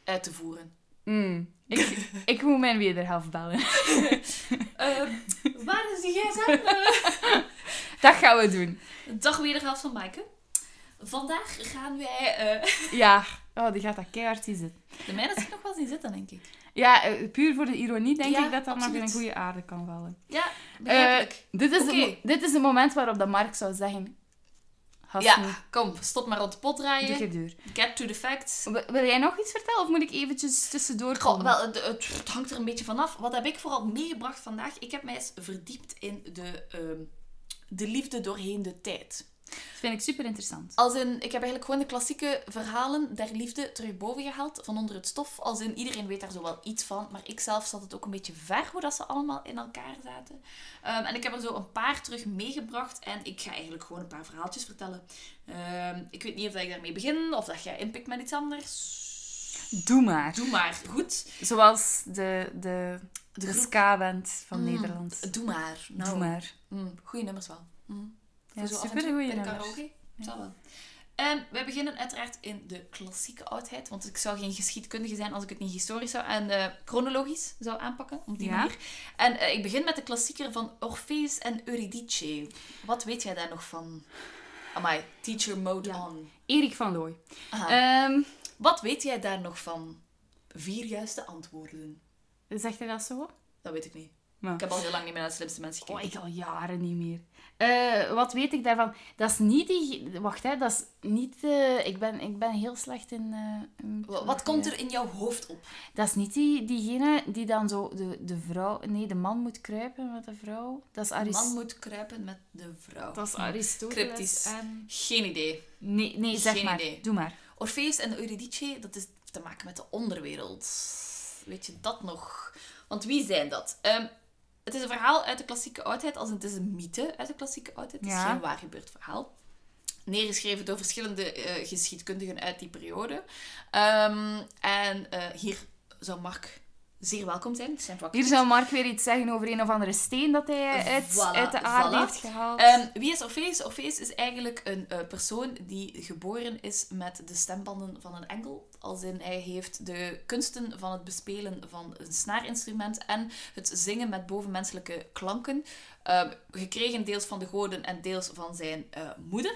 Speaker 2: Uit te voeren.
Speaker 1: Mm. Ik, ik moet mijn wederhelft bellen.
Speaker 2: Ehm, waar is die gsm?
Speaker 1: Dat gaan we doen.
Speaker 2: Dag wederhelft van Maaike. Vandaag gaan wij... eh,
Speaker 1: Ja, oh, die gaat dat keihard zitten.
Speaker 2: De mijne zit nog wel zien zitten, denk ik.
Speaker 1: Ja, eh, puur voor de ironie denk
Speaker 2: Ja,
Speaker 1: ik dat dat nog in
Speaker 2: absoluut.
Speaker 1: een goede aarde kan vallen.
Speaker 2: Ja, begrijpelijk.
Speaker 1: dit, is het dit is het moment waarop de Mark zou zeggen... Gasten,
Speaker 2: ja, kom, stop maar rond de pot draaien. Get to the facts.
Speaker 1: Wil wil jij nog iets vertellen of moet ik eventjes tussendoor
Speaker 2: Goh,
Speaker 1: komen?
Speaker 2: wel, het, het, het hangt er een beetje vanaf. Wat heb ik vooral meegebracht vandaag? Ik heb mij eens verdiept in de, ehm, de liefde doorheen de tijd.
Speaker 1: Dat vind ik super interessant.
Speaker 2: Als in, ik heb eigenlijk gewoon de klassieke verhalen der liefde terug boven gehaald, van onder het stof. Als in, iedereen weet daar zo wel iets van, maar ik zelf zat het ook een beetje ver hoe dat ze allemaal in elkaar zaten. Ehm, en ik heb er zo een paar terug meegebracht en ik ga eigenlijk gewoon een paar verhaaltjes vertellen. Ehm, ik weet niet of ik daarmee begin, of dat jij inpikt met iets anders.
Speaker 1: Doe maar.
Speaker 2: Doe maar, goed.
Speaker 1: Zoals de, de, de, ska-band van
Speaker 2: Mm,
Speaker 1: Nederland.
Speaker 2: Doe maar. Nou,
Speaker 1: Doe maar.
Speaker 2: Mm, goeie nummers wel. Mm. Voor zo af en
Speaker 1: supergoeie
Speaker 2: toe bij de
Speaker 1: nummers.
Speaker 2: karaoke. Wel. En wij beginnen uiteraard in de klassieke oudheid. Want ik zou geen geschiedkundige zijn als ik het niet historisch zou en eh, chronologisch zou aanpakken. Op die
Speaker 1: Ja.
Speaker 2: manier. En eh, ik begin met de klassieker van Orpheus en Eurydice. Wat weet jij daar nog van? Amai, teacher mode
Speaker 1: Ja.
Speaker 2: on.
Speaker 1: Erik van Looy. Ehm,
Speaker 2: Wat weet jij daar nog van? Vier juiste antwoorden.
Speaker 1: zegt hij dat zo?
Speaker 2: Dat weet ik niet.
Speaker 1: Maar-
Speaker 2: Ik heb al heel lang niet meer naar de slimste mensen
Speaker 1: Oh,
Speaker 2: gekeken.
Speaker 1: ik al jaren niet meer. Eh, wat weet ik daarvan? Dat is niet die... Wacht, hè. Dat is niet... eh, ik, ben, ik ben heel slecht in... eh, in
Speaker 2: Wat komt er in jouw hoofd op?
Speaker 1: Dat is niet die, diegene die dan zo de, de vrouw... Nee, de man moet kruipen met de vrouw. Dat is,
Speaker 2: Een
Speaker 1: Aris,
Speaker 2: man moet kruipen met de vrouw.
Speaker 1: dat is Aristoteles.
Speaker 2: Cryptisch.
Speaker 1: En...
Speaker 2: Geen idee.
Speaker 1: Nee, nee, zeg
Speaker 2: Geen
Speaker 1: maar.
Speaker 2: idee.
Speaker 1: Doe maar.
Speaker 2: Orpheus en Eurydice, dat is te maken met de onderwereld. Weet je dat nog? Want wie zijn dat? Ehm, het is een verhaal uit de klassieke oudheid, als het is een mythe uit de klassieke oudheid. Het is geen waar gebeurd verhaal. Neergeschreven door verschillende eh, geschiedkundigen uit die periode. Ehm, en eh, hier zou Mark zeer welkom zijn. Zijn.
Speaker 1: Hier zou Mark weer iets zeggen over een of andere steen dat hij uit,
Speaker 2: Voilà,
Speaker 1: uit de aarde
Speaker 2: voilà.
Speaker 1: heeft gehaald.
Speaker 2: Ehm, wie is Orpheus? Orpheus is eigenlijk een eh, persoon die geboren is met de stembanden van een engel. Als in hij heeft de kunsten van het bespelen van een snaarinstrument en het zingen met bovenmenselijke klanken. ehm, gekregen deels van de goden en deels van zijn eh, moeder.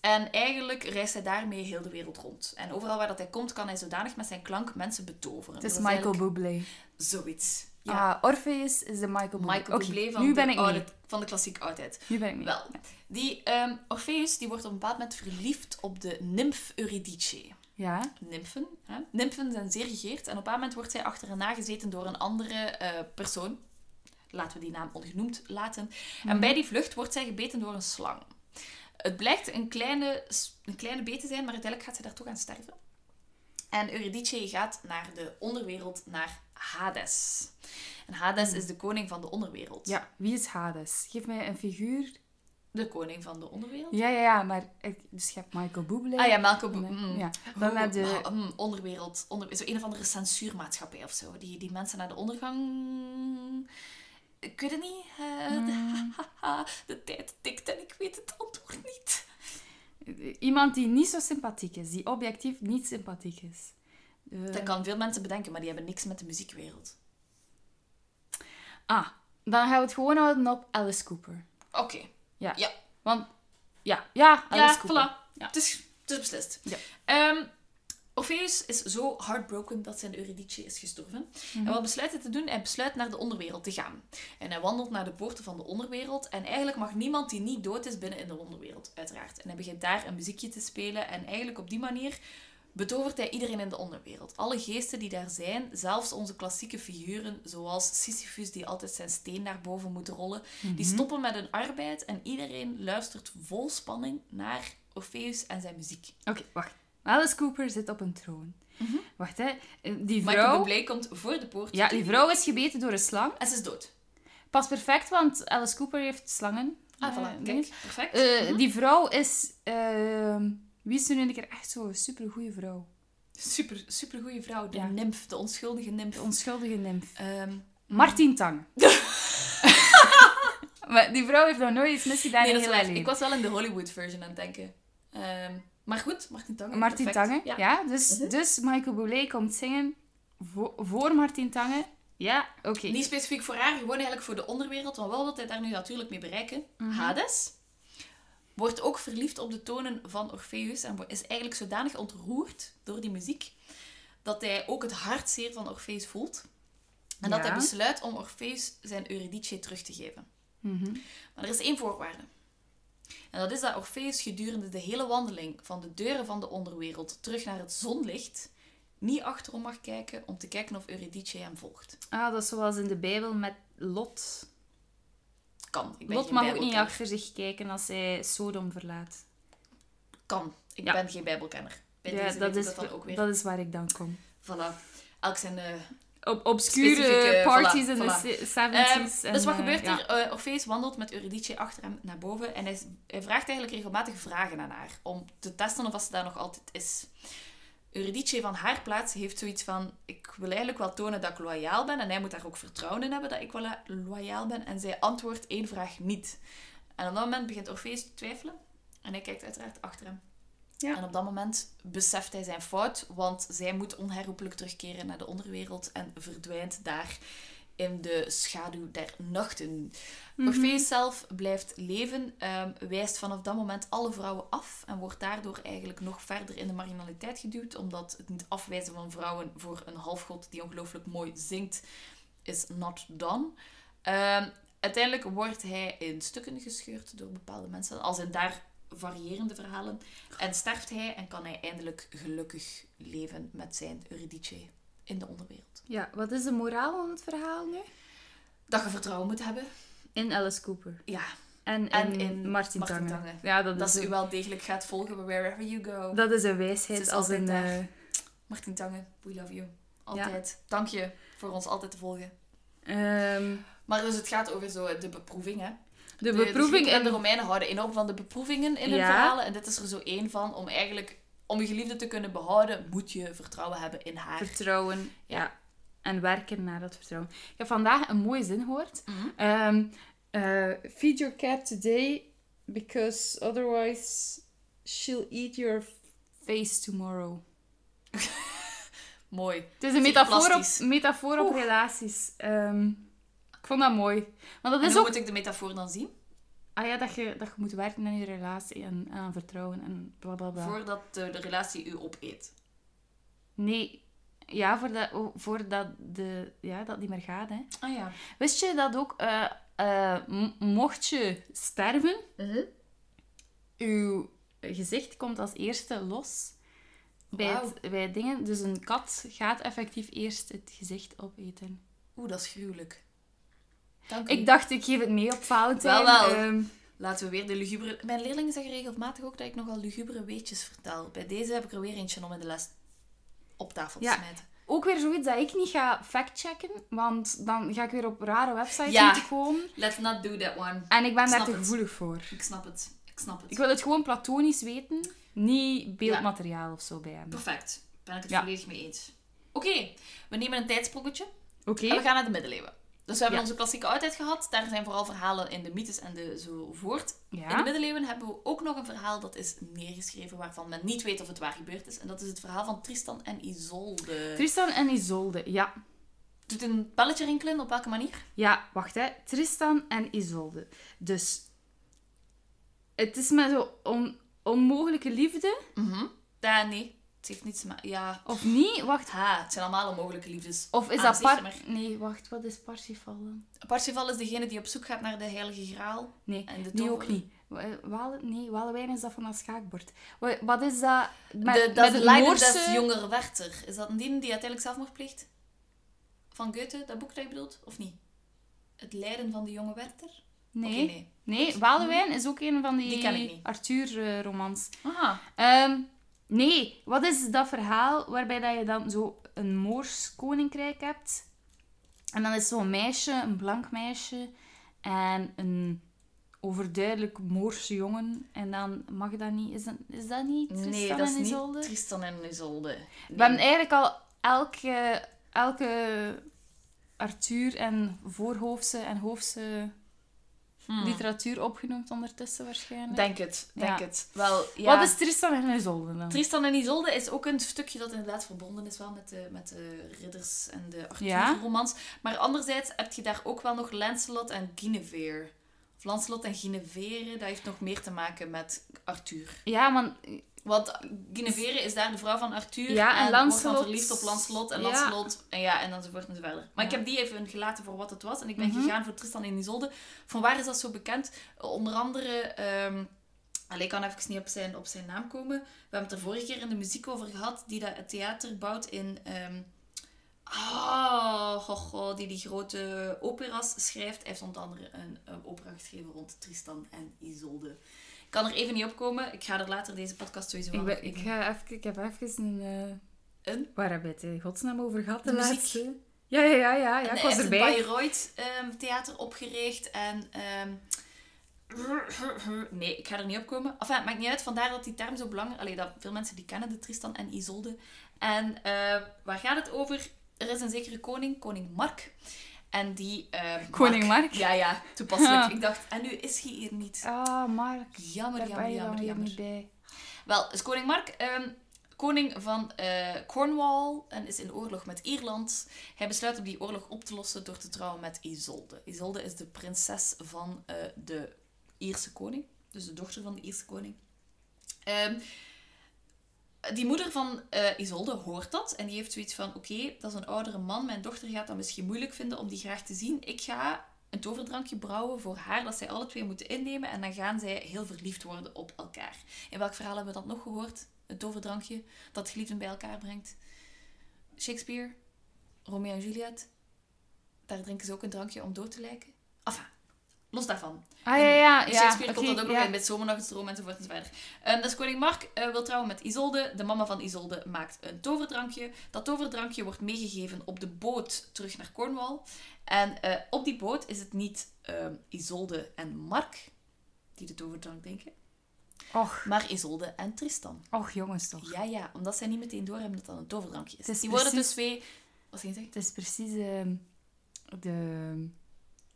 Speaker 2: En eigenlijk reist hij daarmee heel de wereld rond. En overal waar dat hij komt, kan hij zodanig met zijn klank mensen betoveren.
Speaker 1: het is Michael
Speaker 2: eigenlijk
Speaker 1: Bublé.
Speaker 2: Zoiets. Ja.
Speaker 1: Ah, Orpheus is de Michael Bublé.
Speaker 2: Michael
Speaker 1: Oké,
Speaker 2: Bublé van,
Speaker 1: nu
Speaker 2: de
Speaker 1: ben ik
Speaker 2: oude- van de klassieke oudheid.
Speaker 1: Nu ben ik mee.
Speaker 2: Wel, die ehm, Orpheus die wordt op een bepaald moment verliefd op de nymf Eurydice.
Speaker 1: Ja.
Speaker 2: Nymfen, hè? Nymfen zijn zeer gegeerd en op een moment wordt zij achterna gezeten door een andere eh, persoon. Laten we die naam ongenoemd laten. En bij die vlucht wordt zij gebeten door een slang. Het blijkt een kleine, een kleine beet te zijn, maar uiteindelijk gaat zij daar toch aan sterven. En Eurydice gaat naar de onderwereld, naar Hades. En Hades is de koning van de onderwereld.
Speaker 1: Ja, wie is Hades? Geef mij een figuur.
Speaker 2: De koning van de onderwereld.
Speaker 1: Ja, ja, ja, maar ik, dus je hebt Michael Bublé.
Speaker 2: Ah ja, Malcolm.
Speaker 1: Nee,
Speaker 2: mm.
Speaker 1: ja. Dan naar de...
Speaker 2: Oh, mm, onderwereld. Onder, zo een of andere censuurmaatschappij of zo. Die, die mensen naar de ondergang... Ik weet het niet. eh,
Speaker 1: Mm.
Speaker 2: de, de tijd tikt en ik weet het antwoord niet.
Speaker 1: Iemand die niet zo sympathiek is. Die objectief niet sympathiek is. Eh,
Speaker 2: Dat kan veel mensen bedenken, maar die hebben niks met de muziekwereld.
Speaker 1: Ah, dan gaan we het gewoon houden op Alice Cooper.
Speaker 2: Oké.
Speaker 1: Ja.
Speaker 2: Ja.
Speaker 1: Want, ja, ja, Alice
Speaker 2: Ja, voilà. Het, is, het is beslist.
Speaker 1: Ja.
Speaker 2: Ehm, Orpheus is zo heartbroken dat zijn Eurydice is gestorven.
Speaker 1: Mhm.
Speaker 2: En wat besluit hij te doen? Hij besluit naar de onderwereld te gaan. En hij wandelt naar de poorten van de onderwereld. En eigenlijk mag niemand die niet dood is binnen in de onderwereld, uiteraard. En hij begint daar een muziekje te spelen. En eigenlijk op die manier betovert hij iedereen in de onderwereld. Alle geesten die daar zijn, zelfs onze klassieke figuren, zoals Sisyphus die altijd zijn steen naar boven moet rollen, die stoppen met hun arbeid en iedereen luistert vol spanning naar Orpheus en zijn muziek.
Speaker 1: Oké, wacht. Alice Cooper zit op een troon. Wacht, hè. Eh, Die
Speaker 2: Michael
Speaker 1: vrouw...
Speaker 2: Bublé komt voor de poort.
Speaker 1: Ja, die vrouw is gebeten door een slang.
Speaker 2: En ze is dood.
Speaker 1: Pas perfect, want Alice Cooper heeft slangen.
Speaker 2: Ah,
Speaker 1: Eh,
Speaker 2: voilà. Kijk, perfect.
Speaker 1: Eh, Die vrouw is... ehm, wie is nu een keer echt zo'n supergoeie vrouw?
Speaker 2: Super, super goede vrouw. De
Speaker 1: Ja.
Speaker 2: nimf, de onschuldige nimf.
Speaker 1: De onschuldige nymf.
Speaker 2: Ehm,
Speaker 1: Martin Tang. maar die vrouw heeft nog nooit iets misgedaan
Speaker 2: nee,
Speaker 1: in heel haar.
Speaker 2: Ik was wel in de Hollywood version aan het denken. Ehm, maar goed, Martin Tange.
Speaker 1: Martin
Speaker 2: perfect.
Speaker 1: Tange,
Speaker 2: Ja.
Speaker 1: ja. dus,
Speaker 2: Mhm.
Speaker 1: dus Michael Bublé komt zingen vo- voor Martin Tange. Ja, oké.
Speaker 2: Niet specifiek voor haar, gewoon eigenlijk voor de onderwereld. Want wel wil hij daar nu natuurlijk mee bereiken.
Speaker 1: Mhm.
Speaker 2: Hades wordt ook verliefd op de tonen van Orpheus. En is eigenlijk zodanig ontroerd door die muziek. Dat hij ook het hartzeer van Orpheus voelt. En dat hij besluit om Orpheus zijn Eurydice terug te geven.
Speaker 1: Mhm.
Speaker 2: Maar er is één voorwaarde. En dat is dat Orpheus gedurende de hele wandeling van de deuren van de onderwereld terug naar het zonlicht niet achterom mag kijken om te kijken of Eurydice hem volgt.
Speaker 1: Ah, dat is zoals in de Bijbel met Lot.
Speaker 2: Kan. Ik ben
Speaker 1: Lot mag ook niet achter zich kijken als hij Sodom verlaat.
Speaker 2: Kan. Ik
Speaker 1: Ja.
Speaker 2: ben geen bijbelkenner. Bij
Speaker 1: ja,
Speaker 2: deze
Speaker 1: dat is,
Speaker 2: dat dan ook weer.
Speaker 1: dat is waar ik dan kom.
Speaker 2: Voilà. Elk zijn...
Speaker 1: Op obscure parties
Speaker 2: voilà,
Speaker 1: in
Speaker 2: voilà.
Speaker 1: de se-
Speaker 2: Ehm,
Speaker 1: 70s. en,
Speaker 2: dus wat
Speaker 1: eh,
Speaker 2: gebeurt er? Eh, Orpheus wandelt met Eurydice achter hem naar boven en hij, hij vraagt eigenlijk regelmatig vragen aan haar om te testen of ze daar nog altijd is. Eurydice van haar plaats heeft zoiets van: Ik wil eigenlijk wel tonen dat ik loyaal ben en hij moet daar ook vertrouwen in hebben dat ik wel eh, loyaal ben. En zij antwoordt één vraag niet. En op dat moment begint Orpheus te twijfelen. En hij kijkt uiteraard achter hem.
Speaker 1: Ja.
Speaker 2: En op dat moment beseft hij zijn fout, want zij moet onherroepelijk terugkeren naar de onderwereld en verdwijnt daar in de schaduw der nachten.
Speaker 1: Mhm.
Speaker 2: Orpheus zelf blijft leven, ehm, wijst vanaf dat moment alle vrouwen af en wordt daardoor eigenlijk nog verder in de marginaliteit geduwd, omdat het niet afwijzen van vrouwen voor een halfgod die ongelooflijk mooi zingt, is not done. Ehm, uiteindelijk wordt hij in stukken gescheurd door bepaalde mensen, als in daar variërende verhalen. En sterft hij en kan hij eindelijk gelukkig leven met zijn Eurydice in de onderwereld.
Speaker 1: Ja, wat is de moraal van het verhaal nu?
Speaker 2: Dat je vertrouwen moet hebben.
Speaker 1: In Alice Cooper.
Speaker 2: Ja,
Speaker 1: En in,
Speaker 2: En in
Speaker 1: Martin,
Speaker 2: Martin
Speaker 1: Tange.
Speaker 2: Tange.
Speaker 1: Ja, dat,
Speaker 2: dat
Speaker 1: is
Speaker 2: ze u wel degelijk gaat volgen wherever you go.
Speaker 1: dat is een wijsheid
Speaker 2: is
Speaker 1: als een... eh,
Speaker 2: Martin Tange, we love you. Altijd. Dank je voor ons altijd te volgen.
Speaker 1: ehm,
Speaker 2: Maar dus het gaat over zo de beproeving, hè.
Speaker 1: de
Speaker 2: De
Speaker 1: beproeving
Speaker 2: Grieken en
Speaker 1: en
Speaker 2: de Romeinen houden enorm van de beproevingen in hun
Speaker 1: Ja.
Speaker 2: verhalen. En dit is er zo één van. Om eigenlijk, om je geliefde te kunnen behouden, moet je vertrouwen hebben in haar.
Speaker 1: vertrouwen.
Speaker 2: Ja.
Speaker 1: En werken naar dat vertrouwen. Ik heb vandaag een mooie zin gehoord.
Speaker 2: Mhm.
Speaker 1: Ehm, eh, feed your cat today because otherwise she'll eat your face tomorrow.
Speaker 2: Mooi.
Speaker 1: Het is een metafoor op, metafoor op relaties. Ehm, ik vond dat mooi. Want dat
Speaker 2: En
Speaker 1: is
Speaker 2: hoe
Speaker 1: ook...
Speaker 2: moet ik de metafoor dan zien?
Speaker 1: Ah ja, dat je, dat je moet werken aan je relatie en aan vertrouwen en bla bla bla.
Speaker 2: Voordat de, de relatie u opeet.
Speaker 1: Nee, ja, voordat, oh, voordat de, ja, dat niet meer gaat. Hè.
Speaker 2: Ah ja.
Speaker 1: Wist je dat ook, eh, eh, mocht je sterven, uw gezicht komt als eerste los bij, het, bij dingen. Dus een kat gaat effectief eerst het gezicht opeten.
Speaker 2: Oeh, dat is gruwelijk. Dank u.
Speaker 1: Ik dacht, ik geef het mee op Valentijn.
Speaker 2: Wel, wel.
Speaker 1: Ehm,
Speaker 2: Laten we weer de lugubere... Mijn leerlingen zeggen regelmatig ook dat ik nogal lugubere weetjes vertel. Bij deze heb ik er weer eentje om in de les op tafel te
Speaker 1: Ja.
Speaker 2: smijten.
Speaker 1: ook weer zoiets dat ik niet ga factchecken, want dan ga ik weer op rare websites
Speaker 2: Ja.
Speaker 1: moeten komen.
Speaker 2: Let's not do that one.
Speaker 1: En ik ben
Speaker 2: Ik
Speaker 1: daar te
Speaker 2: het.
Speaker 1: gevoelig voor.
Speaker 2: Ik snap het. Ik snap het.
Speaker 1: Ik wil het gewoon platonisch weten, niet beeldmateriaal of zo bij hem.
Speaker 2: Perfect. Ben ik het volledig mee eens. Oké, we nemen een tijdsprongetje
Speaker 1: Oké.
Speaker 2: en we gaan naar de middeleeuwen. Dus we hebben
Speaker 1: Ja.
Speaker 2: onze klassieke oudheid gehad. Daar zijn vooral verhalen in de mythes en de zo voort. In de middeleeuwen hebben we ook nog een verhaal dat is neergeschreven waarvan men niet weet of het waar gebeurd is. En dat is het verhaal van Tristan en Isolde.
Speaker 1: Tristan en Isolde, ja.
Speaker 2: Doet een belletje rinkelen, op welke manier?
Speaker 1: Ja, wacht hè. Tristan en Isolde. Dus, het is met zo'n on- onmogelijke liefde,
Speaker 2: Mhm. Nee. Het heeft niets met... Ja.
Speaker 1: of niet? Wacht.
Speaker 2: Ha, het zijn allemaal onmogelijke liefdes.
Speaker 1: Of is
Speaker 2: Aan
Speaker 1: dat par...
Speaker 2: maar-
Speaker 1: Nee, wacht, wat is Parsifal dan?
Speaker 2: Parsifal is degene die op zoek gaat naar de heilige graal.
Speaker 1: Nee,
Speaker 2: En de
Speaker 1: nee ook niet. Wa- Wale, nee, Walewijn is dat van dat schaakbord. Wa- Wat is dat? Met,
Speaker 2: de, dat
Speaker 1: met
Speaker 2: is
Speaker 1: het
Speaker 2: Leiden
Speaker 1: Noorse-
Speaker 2: des Jonger Werther. Is dat een die die uiteindelijk zelfmoord pleegt? Van Goethe, dat boek dat je bedoelt? Of niet? Het lijden van de jonge Werther?
Speaker 1: Nee.
Speaker 2: Nee.
Speaker 1: Nee, Walewijn is ook een van die. Arthur-romans.
Speaker 2: Aha.
Speaker 1: Ehm, nee, wat is dat verhaal waarbij dat je dan zo een Moors koninkrijk hebt? En dan is zo'n meisje, een blank meisje, en een overduidelijk Moorse jongen. En dan mag dat niet... Is dat, is dat niet Tristan
Speaker 2: nee, dat is
Speaker 1: en
Speaker 2: niet
Speaker 1: Isolde?
Speaker 2: Tristan en Isolde.
Speaker 1: We hebben eigenlijk al elke, elke Arthur en voorhoofdse en hoofdse
Speaker 2: Hmm.
Speaker 1: literatuur opgenoemd ondertussen waarschijnlijk.
Speaker 2: Denk het, denk
Speaker 1: Ja.
Speaker 2: het. Wel, ja.
Speaker 1: Wat is Tristan en Isolde dan?
Speaker 2: Tristan en Isolde is ook een stukje dat inderdaad verbonden is wel met de, met de ridders en de
Speaker 1: Ja.
Speaker 2: Arthur-romans. Maar anderzijds heb je daar ook wel nog Lancelot en Guinevere. Of Lancelot en Guinevere, dat heeft nog meer te maken met Arthur.
Speaker 1: Ja, man,
Speaker 2: Want Guinevere is daar de vrouw van Arthur.
Speaker 1: Ja, en
Speaker 2: wordt dan
Speaker 1: Lancelot-
Speaker 2: verliefd op Lancelot. En
Speaker 1: Ja.
Speaker 2: Lancelot, en ja, en enzovoort en zo verder. Maar ik
Speaker 1: Ja.
Speaker 2: heb die even gelaten voor wat het was. En ik ben
Speaker 1: Mhm.
Speaker 2: gegaan voor Tristan en Isolde. Van waar is dat zo bekend? Onder andere... ehm Allee, ik kan even niet op zijn, op zijn naam komen. We hebben het er vorige keer in de muziek over gehad. Die dat het theater bouwt in... goh, goh, die die grote operas schrijft. Hij heeft onder andere een, een opera geschreven rond Tristan en Isolde. Ik kan er even niet op komen. Ik ga er later deze podcast sowieso wel
Speaker 1: ik, ben, ik, ga even, ik heb even een... eh,
Speaker 2: Een?
Speaker 1: Waar hebben we het in godsnaam over gehad, de laatste? Ja, ja, ja, ja, ja ik was erbij.
Speaker 2: het Bayreuth ehm, theater opgericht. En... ehm, nee, ik ga er niet op komen. Enfin, het maakt niet uit. Vandaar dat die term zo belangrijk... Allee, dat veel mensen die kennen, de Tristan en Isolde. En eh, waar gaat het over? Er is een zekere koning, koning Mark. En die... eh,
Speaker 1: Koning Mark?
Speaker 2: Ja, ja, toepasselijk.
Speaker 1: Ja.
Speaker 2: Ik dacht, en nu is hij hier niet.
Speaker 1: Ah, Mark.
Speaker 2: Jammer,
Speaker 1: Daar
Speaker 2: jammer, jammer, jammer.
Speaker 1: niet bij.
Speaker 2: Wel, is koning Mark ehm, koning van eh, Cornwall en is in oorlog met Ierland. Hij besluit om die oorlog op te lossen door te trouwen met Isolde. Isolde is de prinses van eh, de Ierse koning, dus de dochter van de Ierse koning. Ehm, die moeder van eh, Isolde hoort dat en die heeft zoiets van: Oké, dat is een oudere man. Mijn dochter gaat dat misschien moeilijk vinden om die graag te zien. Ik ga een toverdrankje brouwen voor haar dat zij alle twee moeten innemen en dan gaan zij heel verliefd worden op elkaar. In welk verhaal hebben we dat nog gehoord? Een toverdrankje dat geliefden bij elkaar brengt. Shakespeare, Romeo en Juliet. Daar drinken ze ook een drankje om dood te lijken. Enfin, los daarvan.
Speaker 1: Ah, ja, ja.
Speaker 2: In
Speaker 1: ja.
Speaker 2: Shakespeare komt
Speaker 1: oké,
Speaker 2: dat ook nog
Speaker 1: ja.
Speaker 2: in met Zomernachtsdroom enzovoort enzovoort. Um, dus koning Mark eh, wil trouwen met Isolde. De mama van Isolde maakt een toverdrankje. Dat toverdrankje wordt meegegeven op de boot terug naar Cornwall. En eh, op die boot is het niet ehm, Isolde en Mark die de toverdrank drinken,
Speaker 1: Och,
Speaker 2: maar Isolde en Tristan.
Speaker 1: och, jongens toch.
Speaker 2: Ja, ja, omdat zij niet meteen doorhebben dat dat een toverdrankje is. Die worden dus twee... Wat ging je zeggen?
Speaker 1: Het is precies ehm, de,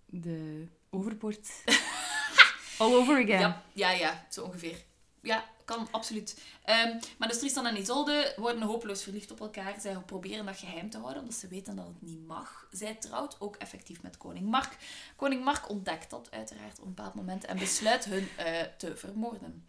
Speaker 1: de overbord. All over again.
Speaker 2: Ja, ja, ja, zo ongeveer. Ja, kan absoluut. Ehm, maar dus Tristan en Isolde worden hopeloos verliefd op elkaar. Zij proberen dat geheim te houden, omdat ze weten dat het niet mag. Zij trouwt ook effectief met koning Mark. Koning Mark ontdekt dat uiteraard op een bepaald moment en besluit hun eh, te vermoorden.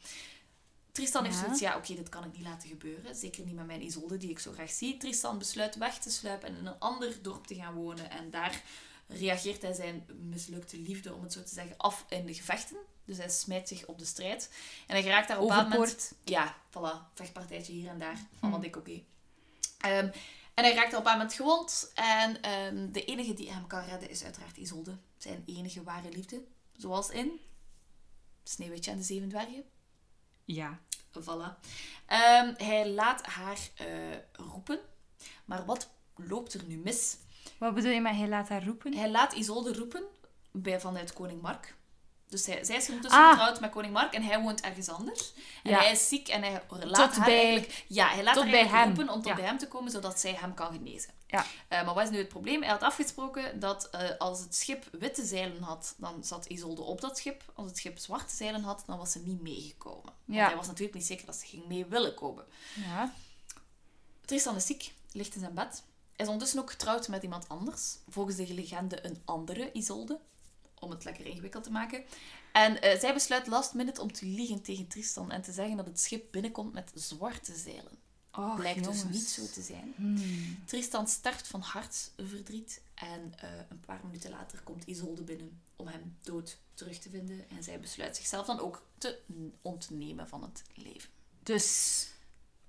Speaker 2: Tristan heeft
Speaker 1: Ja.
Speaker 2: zoiets, ja oké, dit kan ik niet laten gebeuren. Zeker niet met mijn Isolde, die ik zo graag zie. Tristan besluit weg te sluipen en in een ander dorp te gaan wonen. En daar reageert hij zijn mislukte liefde, om het zo te zeggen, af in de gevechten. Dus hij smijt zich op de strijd. En hij geraakt daar op een bepaald moment... Ja, voilà. Vechtpartijtje hier en daar. Allemaal dik oké. Ehm, en hij raakt er op een moment gewond. En ehm, de enige die hem kan redden is uiteraard Isolde. Zijn enige ware liefde. Zoals in Sneeuwwitje en de Zeven Dwergen.
Speaker 1: Ja.
Speaker 2: Voilà. Ehm, hij laat haar eh, roepen. Maar wat loopt er nu mis?
Speaker 1: Wat bedoel je met hij laat haar roepen?
Speaker 2: Hij laat Isolde roepen bij, vanuit koning Mark. Dus hij, zij is ondertussen
Speaker 1: Ah.
Speaker 2: getrouwd met koning Mark en hij woont ergens anders. En
Speaker 1: Ja.
Speaker 2: hij is ziek en hij laat
Speaker 1: Tot
Speaker 2: haar
Speaker 1: bij-
Speaker 2: eigenlijk... Ja, hij laat haar
Speaker 1: bij
Speaker 2: eigenlijk
Speaker 1: hem.
Speaker 2: roepen om tot
Speaker 1: Ja.
Speaker 2: bij hem te komen, zodat zij hem kan genezen.
Speaker 1: Ja.
Speaker 2: Eh, maar wat is nu het probleem? Hij had afgesproken dat eh, als het schip witte zeilen had, dan zat Isolde op dat schip. Als het schip zwarte zeilen had, dan was ze niet meegekomen. Want hij was natuurlijk niet zeker dat ze ging mee willen komen.
Speaker 1: Ja.
Speaker 2: Tristan is ziek, ligt in zijn bed. Hij is ondertussen ook getrouwd met iemand anders. Volgens de legende een andere Isolde. Om het lekker ingewikkeld te maken. En eh, zij besluit last minute om te liegen tegen Tristan en te zeggen dat het schip binnenkomt met zwarte zeilen.
Speaker 1: Och,
Speaker 2: Blijkt dus niet zo te zijn.
Speaker 1: Hmm.
Speaker 2: Tristan sterft van hartverdriet en eh, een paar minuten later komt Isolde binnen om hem dood terug te vinden. En zij besluit zichzelf dan ook te ontnemen van het leven.
Speaker 1: Dus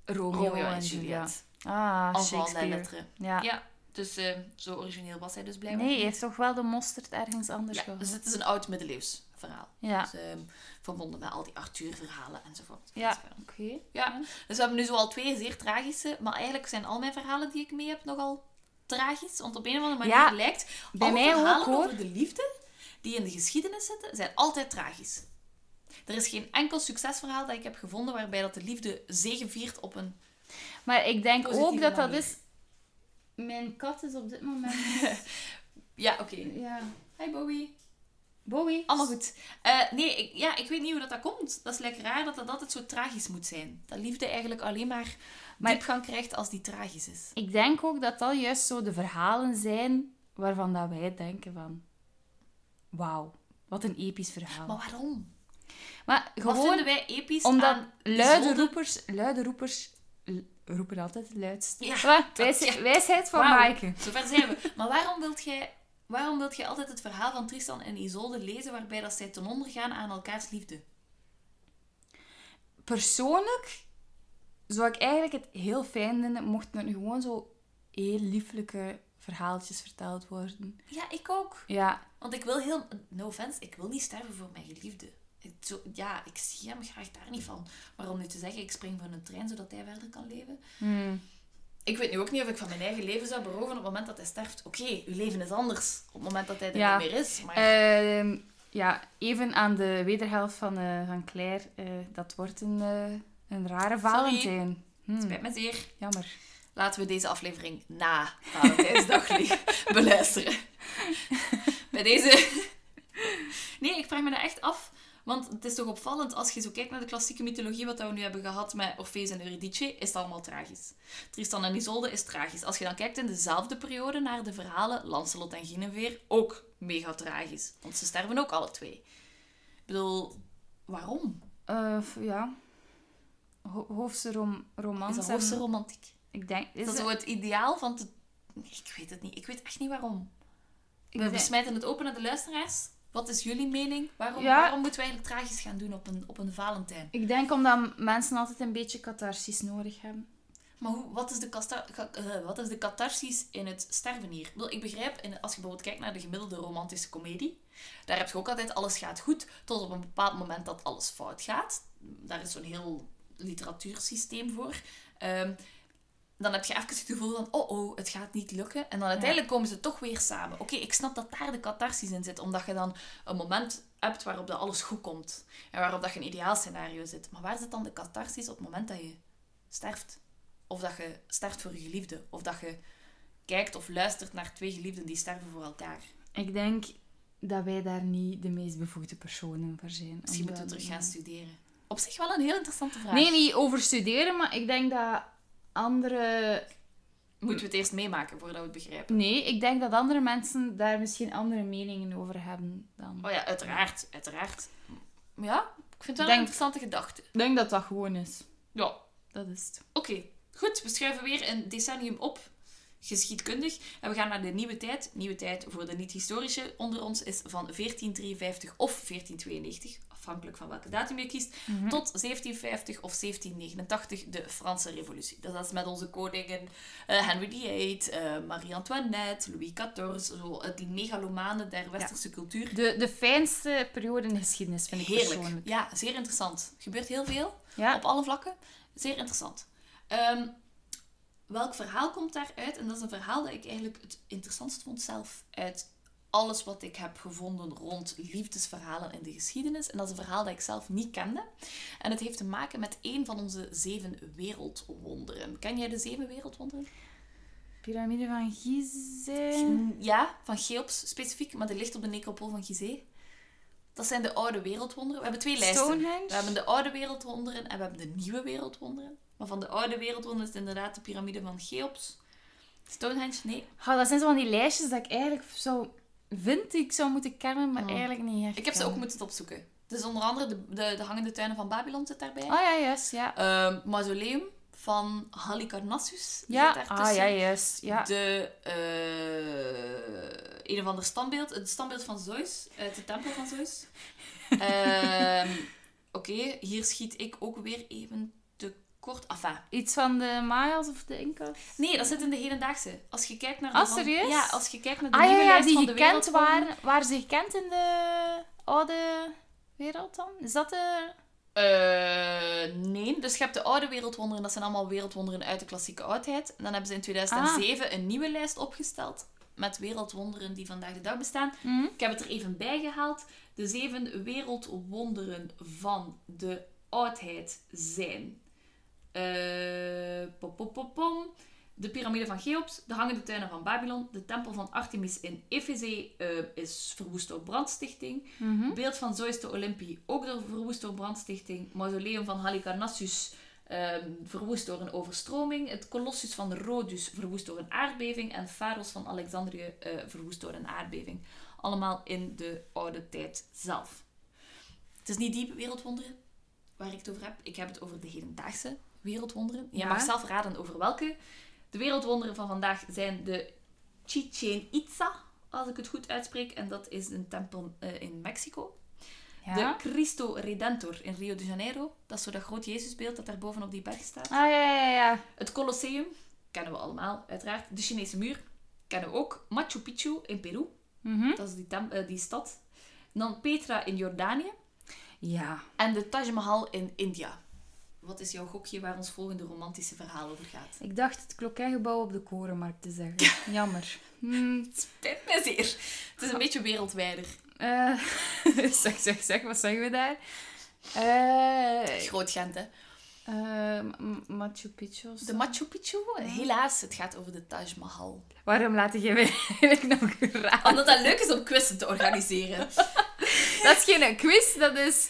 Speaker 1: Romeo,
Speaker 2: Romeo
Speaker 1: en
Speaker 2: en
Speaker 1: Juliet. Ah, Shakespeare. Ja.
Speaker 2: Ja, dus eh, zo origineel was hij dus blijkbaar.
Speaker 1: Nee, hij heeft toch wel de mosterd ergens anders
Speaker 2: Ja,
Speaker 1: gehad.
Speaker 2: dus het is een oud middeleeuws verhaal.
Speaker 1: Ja.
Speaker 2: Dus, ehm, verbonden met al die Arthur-verhalen enzovoort.
Speaker 1: Ja, oké.
Speaker 2: Ja, dus we hebben nu zo al twee zeer tragische, maar eigenlijk zijn al mijn verhalen die ik mee heb nogal tragisch. Want op een of andere manier
Speaker 1: Ja,
Speaker 2: lijkt
Speaker 1: bij mij ook, hoor.
Speaker 2: over de liefde die in de geschiedenis zitten, zijn altijd tragisch. Er is geen enkel succesverhaal dat ik heb gevonden waarbij dat de liefde zegeviert op een...
Speaker 1: Maar ik denk
Speaker 2: Positieve
Speaker 1: ook dat dat is... Mijn kat is op dit moment...
Speaker 2: Ja, oké.
Speaker 1: ja.
Speaker 2: Hi Bowie.
Speaker 1: Bowie.
Speaker 2: Allemaal goed. Eh, nee, ik, ja, ik weet niet hoe dat, dat komt. Dat is lekker raar dat dat altijd zo tragisch moet zijn. Dat liefde eigenlijk alleen maar,
Speaker 1: Maar-
Speaker 2: diepgang krijgt als die tragisch is.
Speaker 1: Ik denk ook dat dat juist zo de verhalen zijn waarvan dat wij denken van... Wauw, wat een episch verhaal.
Speaker 2: Maar waarom?
Speaker 1: Maar
Speaker 2: Wat
Speaker 1: gewoon
Speaker 2: vinden wij episch
Speaker 1: omdat
Speaker 2: aan
Speaker 1: luide roepers... Luide roepers roepen altijd het luidst.
Speaker 2: Ja,
Speaker 1: Wat?
Speaker 2: dat-
Speaker 1: Wijs-
Speaker 2: ja.
Speaker 1: Wijsheid van
Speaker 2: Wauw,
Speaker 1: Maaike.
Speaker 2: Zover zijn we. Maar waarom wilt jij... Waarom wilt jij altijd het verhaal van Tristan en Isolde lezen waarbij dat zij ten onder gaan aan elkaars liefde?
Speaker 1: Persoonlijk zou ik eigenlijk het heel fijn vinden mochten er nu gewoon zo heel lieflijke verhaaltjes verteld worden.
Speaker 2: Ja, ik ook.
Speaker 1: Ja,
Speaker 2: Want ik wil heel... No offense, ik wil niet sterven voor mijn geliefde. Zo, ja, ik zie hem graag daar niet van. Maar om nu te zeggen, ik spring van een trein zodat hij verder kan leven...
Speaker 1: hmm.
Speaker 2: Ik weet nu ook niet of ik van mijn eigen leven zou beroven op het moment dat hij sterft. Oké, uw leven is anders op het moment dat hij er
Speaker 1: Ja.
Speaker 2: niet meer is. Maar
Speaker 1: Ehm, ja, even aan de wederhelft van, eh, van Claire. eh, dat wordt een, eh, een rare Valentijn. Hmm,
Speaker 2: spijt me zeer.
Speaker 1: jammer.
Speaker 2: laten we deze aflevering na Valentijnsdag beluisteren. Bij deze... Nee, ik vraag me dat echt af. Want het is toch opvallend, als je zo kijkt naar de klassieke mythologie, wat we nu hebben gehad met Orpheus en Eurydice, is het allemaal tragisch. Tristan en Isolde is tragisch. Als je dan kijkt in dezelfde periode naar de verhalen, Lancelot en Guinevere, ook mega tragisch. Want ze sterven ook alle twee. Ik bedoel, waarom?
Speaker 1: Uh, ja. Ho hoofdse rom romans.
Speaker 2: Is dat hoofdse romantiek?
Speaker 1: Ik denk...
Speaker 2: Is dat zo het ideaal van... Te... Ik weet het niet. Ik weet echt niet waarom. Ik We smijten het open naar de luisteraars. Wat is jullie mening? Waarom, waarom moeten we eigenlijk tragisch gaan doen op een, op een Valentijn?
Speaker 1: Ik denk omdat mensen altijd een beetje catharsis nodig hebben.
Speaker 2: Maar hoe, wat, is de uh, wat is de catharsis in het sterven hier? Ik begrijp, als je bijvoorbeeld kijkt naar de gemiddelde romantische komedie, daar heb je ook altijd alles gaat goed, tot op een bepaald moment dat alles fout gaat. Daar is zo'n heel literatuursysteem voor. Um, dan heb je even het gevoel van, oh oh, het gaat niet lukken. En dan uiteindelijk komen ze toch weer samen. Oké, ik snap dat daar de catharsis in zit, omdat je dan een moment hebt waarop dat alles goed komt. En waarop dat je een ideaal scenario zit. Maar waar zit dan de catharsis op het moment dat je sterft? Of dat je sterft voor je geliefde. Of dat je kijkt of luistert naar twee geliefden die sterven voor elkaar.
Speaker 1: Ik denk dat wij daar niet de meest bevoegde personen voor zijn.
Speaker 2: Misschien moeten we terug gaan studeren. Op zich wel een heel interessante vraag.
Speaker 1: Nee, niet over studeren, maar ik denk dat andere...
Speaker 2: Moeten we het eerst meemaken voordat we het begrijpen?
Speaker 1: Nee, ik denk dat andere mensen daar misschien andere meningen over hebben dan...
Speaker 2: Oh ja, uiteraard. Uiteraard. Ja, ik vind het wel een interessante gedachte.
Speaker 1: Ik denk dat dat gewoon is.
Speaker 2: Ja. Dat is het. Oké, goed. We schrijven weer een decennium op geschiedkundig. En we gaan naar de nieuwe tijd. Nieuwe tijd voor de niet-historische onder ons is van 1453 of 1492 afhankelijk van welke datum je kiest, mhm. tot 1750 of 1789 de Franse Revolutie. Dus dat is met onze koningen uh, Henry VIII, uh, Marie-Antoinette, Louis XIV, zo het megalomane der westerse cultuur.
Speaker 1: De, de fijnste periode in de geschiedenis, vind ik Heerlijk. persoonlijk.
Speaker 2: Ja, zeer interessant. Er gebeurt heel veel, op alle vlakken. Zeer interessant. Um, welk verhaal komt daaruit? En dat is een verhaal dat ik eigenlijk het interessantst vond zelf uit alles wat ik heb gevonden rond liefdesverhalen in de geschiedenis. En dat is een verhaal dat ik zelf niet kende. En het heeft te maken met een van onze zeven wereldwonderen. Ken jij de zeven wereldwonderen?
Speaker 1: Pyramide van Gizeh?
Speaker 2: Mm, ja, van Cheops specifiek, maar die ligt op de necropool van Gizeh. Dat zijn de oude wereldwonderen. We hebben twee lijsten.
Speaker 1: Stonehenge?
Speaker 2: We hebben de oude wereldwonderen en we hebben de nieuwe wereldwonderen. Maar van de oude wereldwonderen is het inderdaad de piramide van Cheops. Stonehenge, nee.
Speaker 1: Oh, dat zijn zo van die lijstjes dat ik eigenlijk zo vind ik zou moeten kennen, maar eigenlijk niet echt.
Speaker 2: Ik heb ze ook moeten opzoeken. Dus onder andere de, de, de hangende tuinen van Babylon zit daarbij.
Speaker 1: Oh ja, yes, ja.
Speaker 2: Uh, mausoleum van Halicarnassus
Speaker 1: ja. Ah ja, yes, ja.
Speaker 2: De, uh, een of ander standbeeld, het standbeeld van Zeus, uit de tempel van Zeus. uh, Oké, hier schiet ik ook weer even kort. Enfin.
Speaker 1: Iets van de Mayas of de Incas?
Speaker 2: Nee, dat zit in de hedendaagse. Als je kijkt naar
Speaker 1: de... Ah, serieus?
Speaker 2: Ja, als je kijkt naar de
Speaker 1: ah,
Speaker 2: nieuwe
Speaker 1: ja, ja,
Speaker 2: lijst
Speaker 1: die
Speaker 2: van de
Speaker 1: gekend waren, waar ze gekend in de oude wereld dan? Is dat de...
Speaker 2: Uh, nee, dus je hebt de oude wereldwonderen, dat zijn allemaal wereldwonderen uit de klassieke oudheid. En dan hebben ze in 2007 ah. een nieuwe lijst opgesteld met wereldwonderen die vandaag de dag bestaan.
Speaker 1: Mhm.
Speaker 2: Ik heb het er even bij gehaald. De zeven wereldwonderen van de oudheid zijn uh, pom, pom, pom, de piramide van Cheops, de hangende tuinen van Babylon, de tempel van Artemis in Efeze uh, is verwoest door brandstichting.
Speaker 1: Mm
Speaker 2: Beeld van Zeus de Olympie ook door verwoest door brandstichting. Mausoleum van Halicarnassus um, verwoest door een overstroming. Het Colossus van Rhodus verwoest door een aardbeving. En Pharos van Alexandrië uh, verwoest door een aardbeving. Allemaal in de oude tijd zelf. Het is niet die wereldwonderen waar ik het over heb. Ik heb het over de hedendaagse wereldwonderen. Je mag zelf raden over welke. De wereldwonderen van vandaag zijn de Chichen Itza, als ik het goed uitspreek. En dat is een tempel uh, in Mexico. Ja. De Cristo Redentor in Rio de Janeiro. Dat is zo dat groot Jezusbeeld dat daar boven op die berg staat.
Speaker 1: Ah, ja, ja, ja.
Speaker 2: Het Colosseum, kennen we allemaal, uiteraard. De Chinese muur, kennen we ook. Machu Picchu in Peru.
Speaker 1: Mm
Speaker 2: Dat is die, uh, die stad. dan Petra in Jordanië.
Speaker 1: Ja.
Speaker 2: En de Taj Mahal in India. Wat is jouw gokje waar ons volgende romantische verhaal over gaat?
Speaker 1: Ik dacht het klokkengebouw op de Korenmarkt te zeggen. Jammer.
Speaker 2: Hmm. Het spijt me zeer. Het is een beetje wereldwijder.
Speaker 1: Uh, zeg, zeg, zeg. Wat zeggen we daar? Uh,
Speaker 2: Groot Gent, hè?
Speaker 1: Eh, Machu Picchu.
Speaker 2: De. Machu Picchu? Helaas, het gaat over de Taj Mahal.
Speaker 1: Waarom laat je mij eigenlijk nog raden?
Speaker 2: Omdat dat leuk is om quizzen te organiseren.
Speaker 1: Dat is geen quiz, dat is...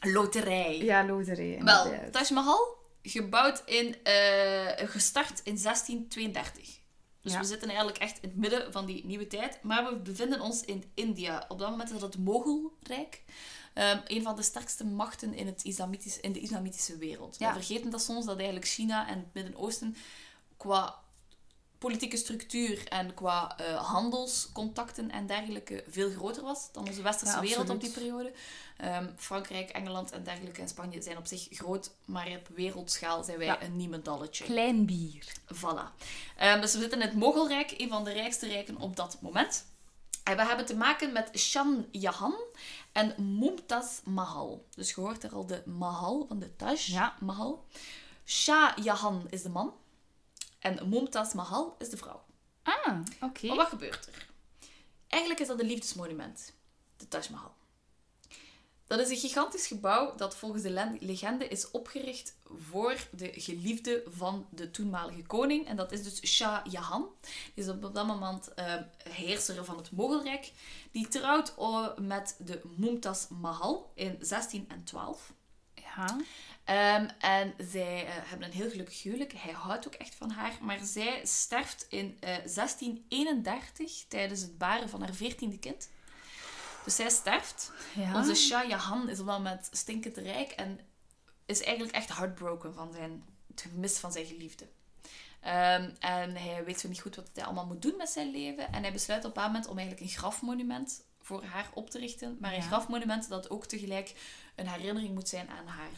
Speaker 2: Loterij.
Speaker 1: Ja, loterij.
Speaker 2: Wel. Taj Mahal, gebouwd in, eh, gestart in 1632. Dus
Speaker 1: Ja.
Speaker 2: we zitten eigenlijk echt in het midden van die nieuwe tijd. Maar we bevinden ons in India. Op dat moment is dat het Mogulrijk. Ehm een van de sterkste machten in, het islamitische, in de islamitische wereld.
Speaker 1: Ja.
Speaker 2: We vergeten dat soms, dat eigenlijk China en het Midden-Oosten qua politieke structuur en qua eh, handelscontacten en dergelijke veel groter was dan onze westerse
Speaker 1: Ja,
Speaker 2: wereld op die periode. Ehm, Frankrijk, Engeland en dergelijke en Spanje zijn op zich groot, maar op wereldschaal zijn wij
Speaker 1: Ja.
Speaker 2: een niemendalletje.
Speaker 1: Klein bier.
Speaker 2: Voilà. Ehm, dus we zitten in het Mogolrijk, een van de rijkste rijken op dat moment. En we hebben te maken met Shah Jahan en Mumtaz Mahal. Dus je hoort er al de Mahal van de Taj
Speaker 1: Ja.
Speaker 2: Mahal. Shah Jahan is de man en Mumtaz Mahal is de vrouw.
Speaker 1: Ah, oké.
Speaker 2: Maar wat gebeurt er? Eigenlijk is dat een liefdesmonument, de Taj Mahal. Dat is een gigantisch gebouw dat volgens de legende is opgericht voor de geliefde van de toenmalige koning. En dat is dus Shah Jahan. Die is op dat moment eh, heerser van het Mogolrijk. Die trouwt met de Mumtaz Mahal in 1612.
Speaker 1: Ja.
Speaker 2: Ehm, en zij eh, hebben een heel gelukkig huwelijk. Hij houdt ook echt van haar. Maar zij sterft in eh, 1631 tijdens het baren van haar veertiende kind. Dus zij sterft.
Speaker 1: ja.
Speaker 2: Onze Shah Jahan is op dat moment stinkend rijk en is eigenlijk echt heartbroken van zijn, het gemis van zijn geliefde. Ehm, en hij weet zo niet goed wat hij allemaal moet doen met zijn leven. En hij besluit op een moment om eigenlijk een grafmonument voor haar op te richten. Maar een
Speaker 1: Ja.
Speaker 2: grafmonument dat ook tegelijk een herinnering moet zijn aan haar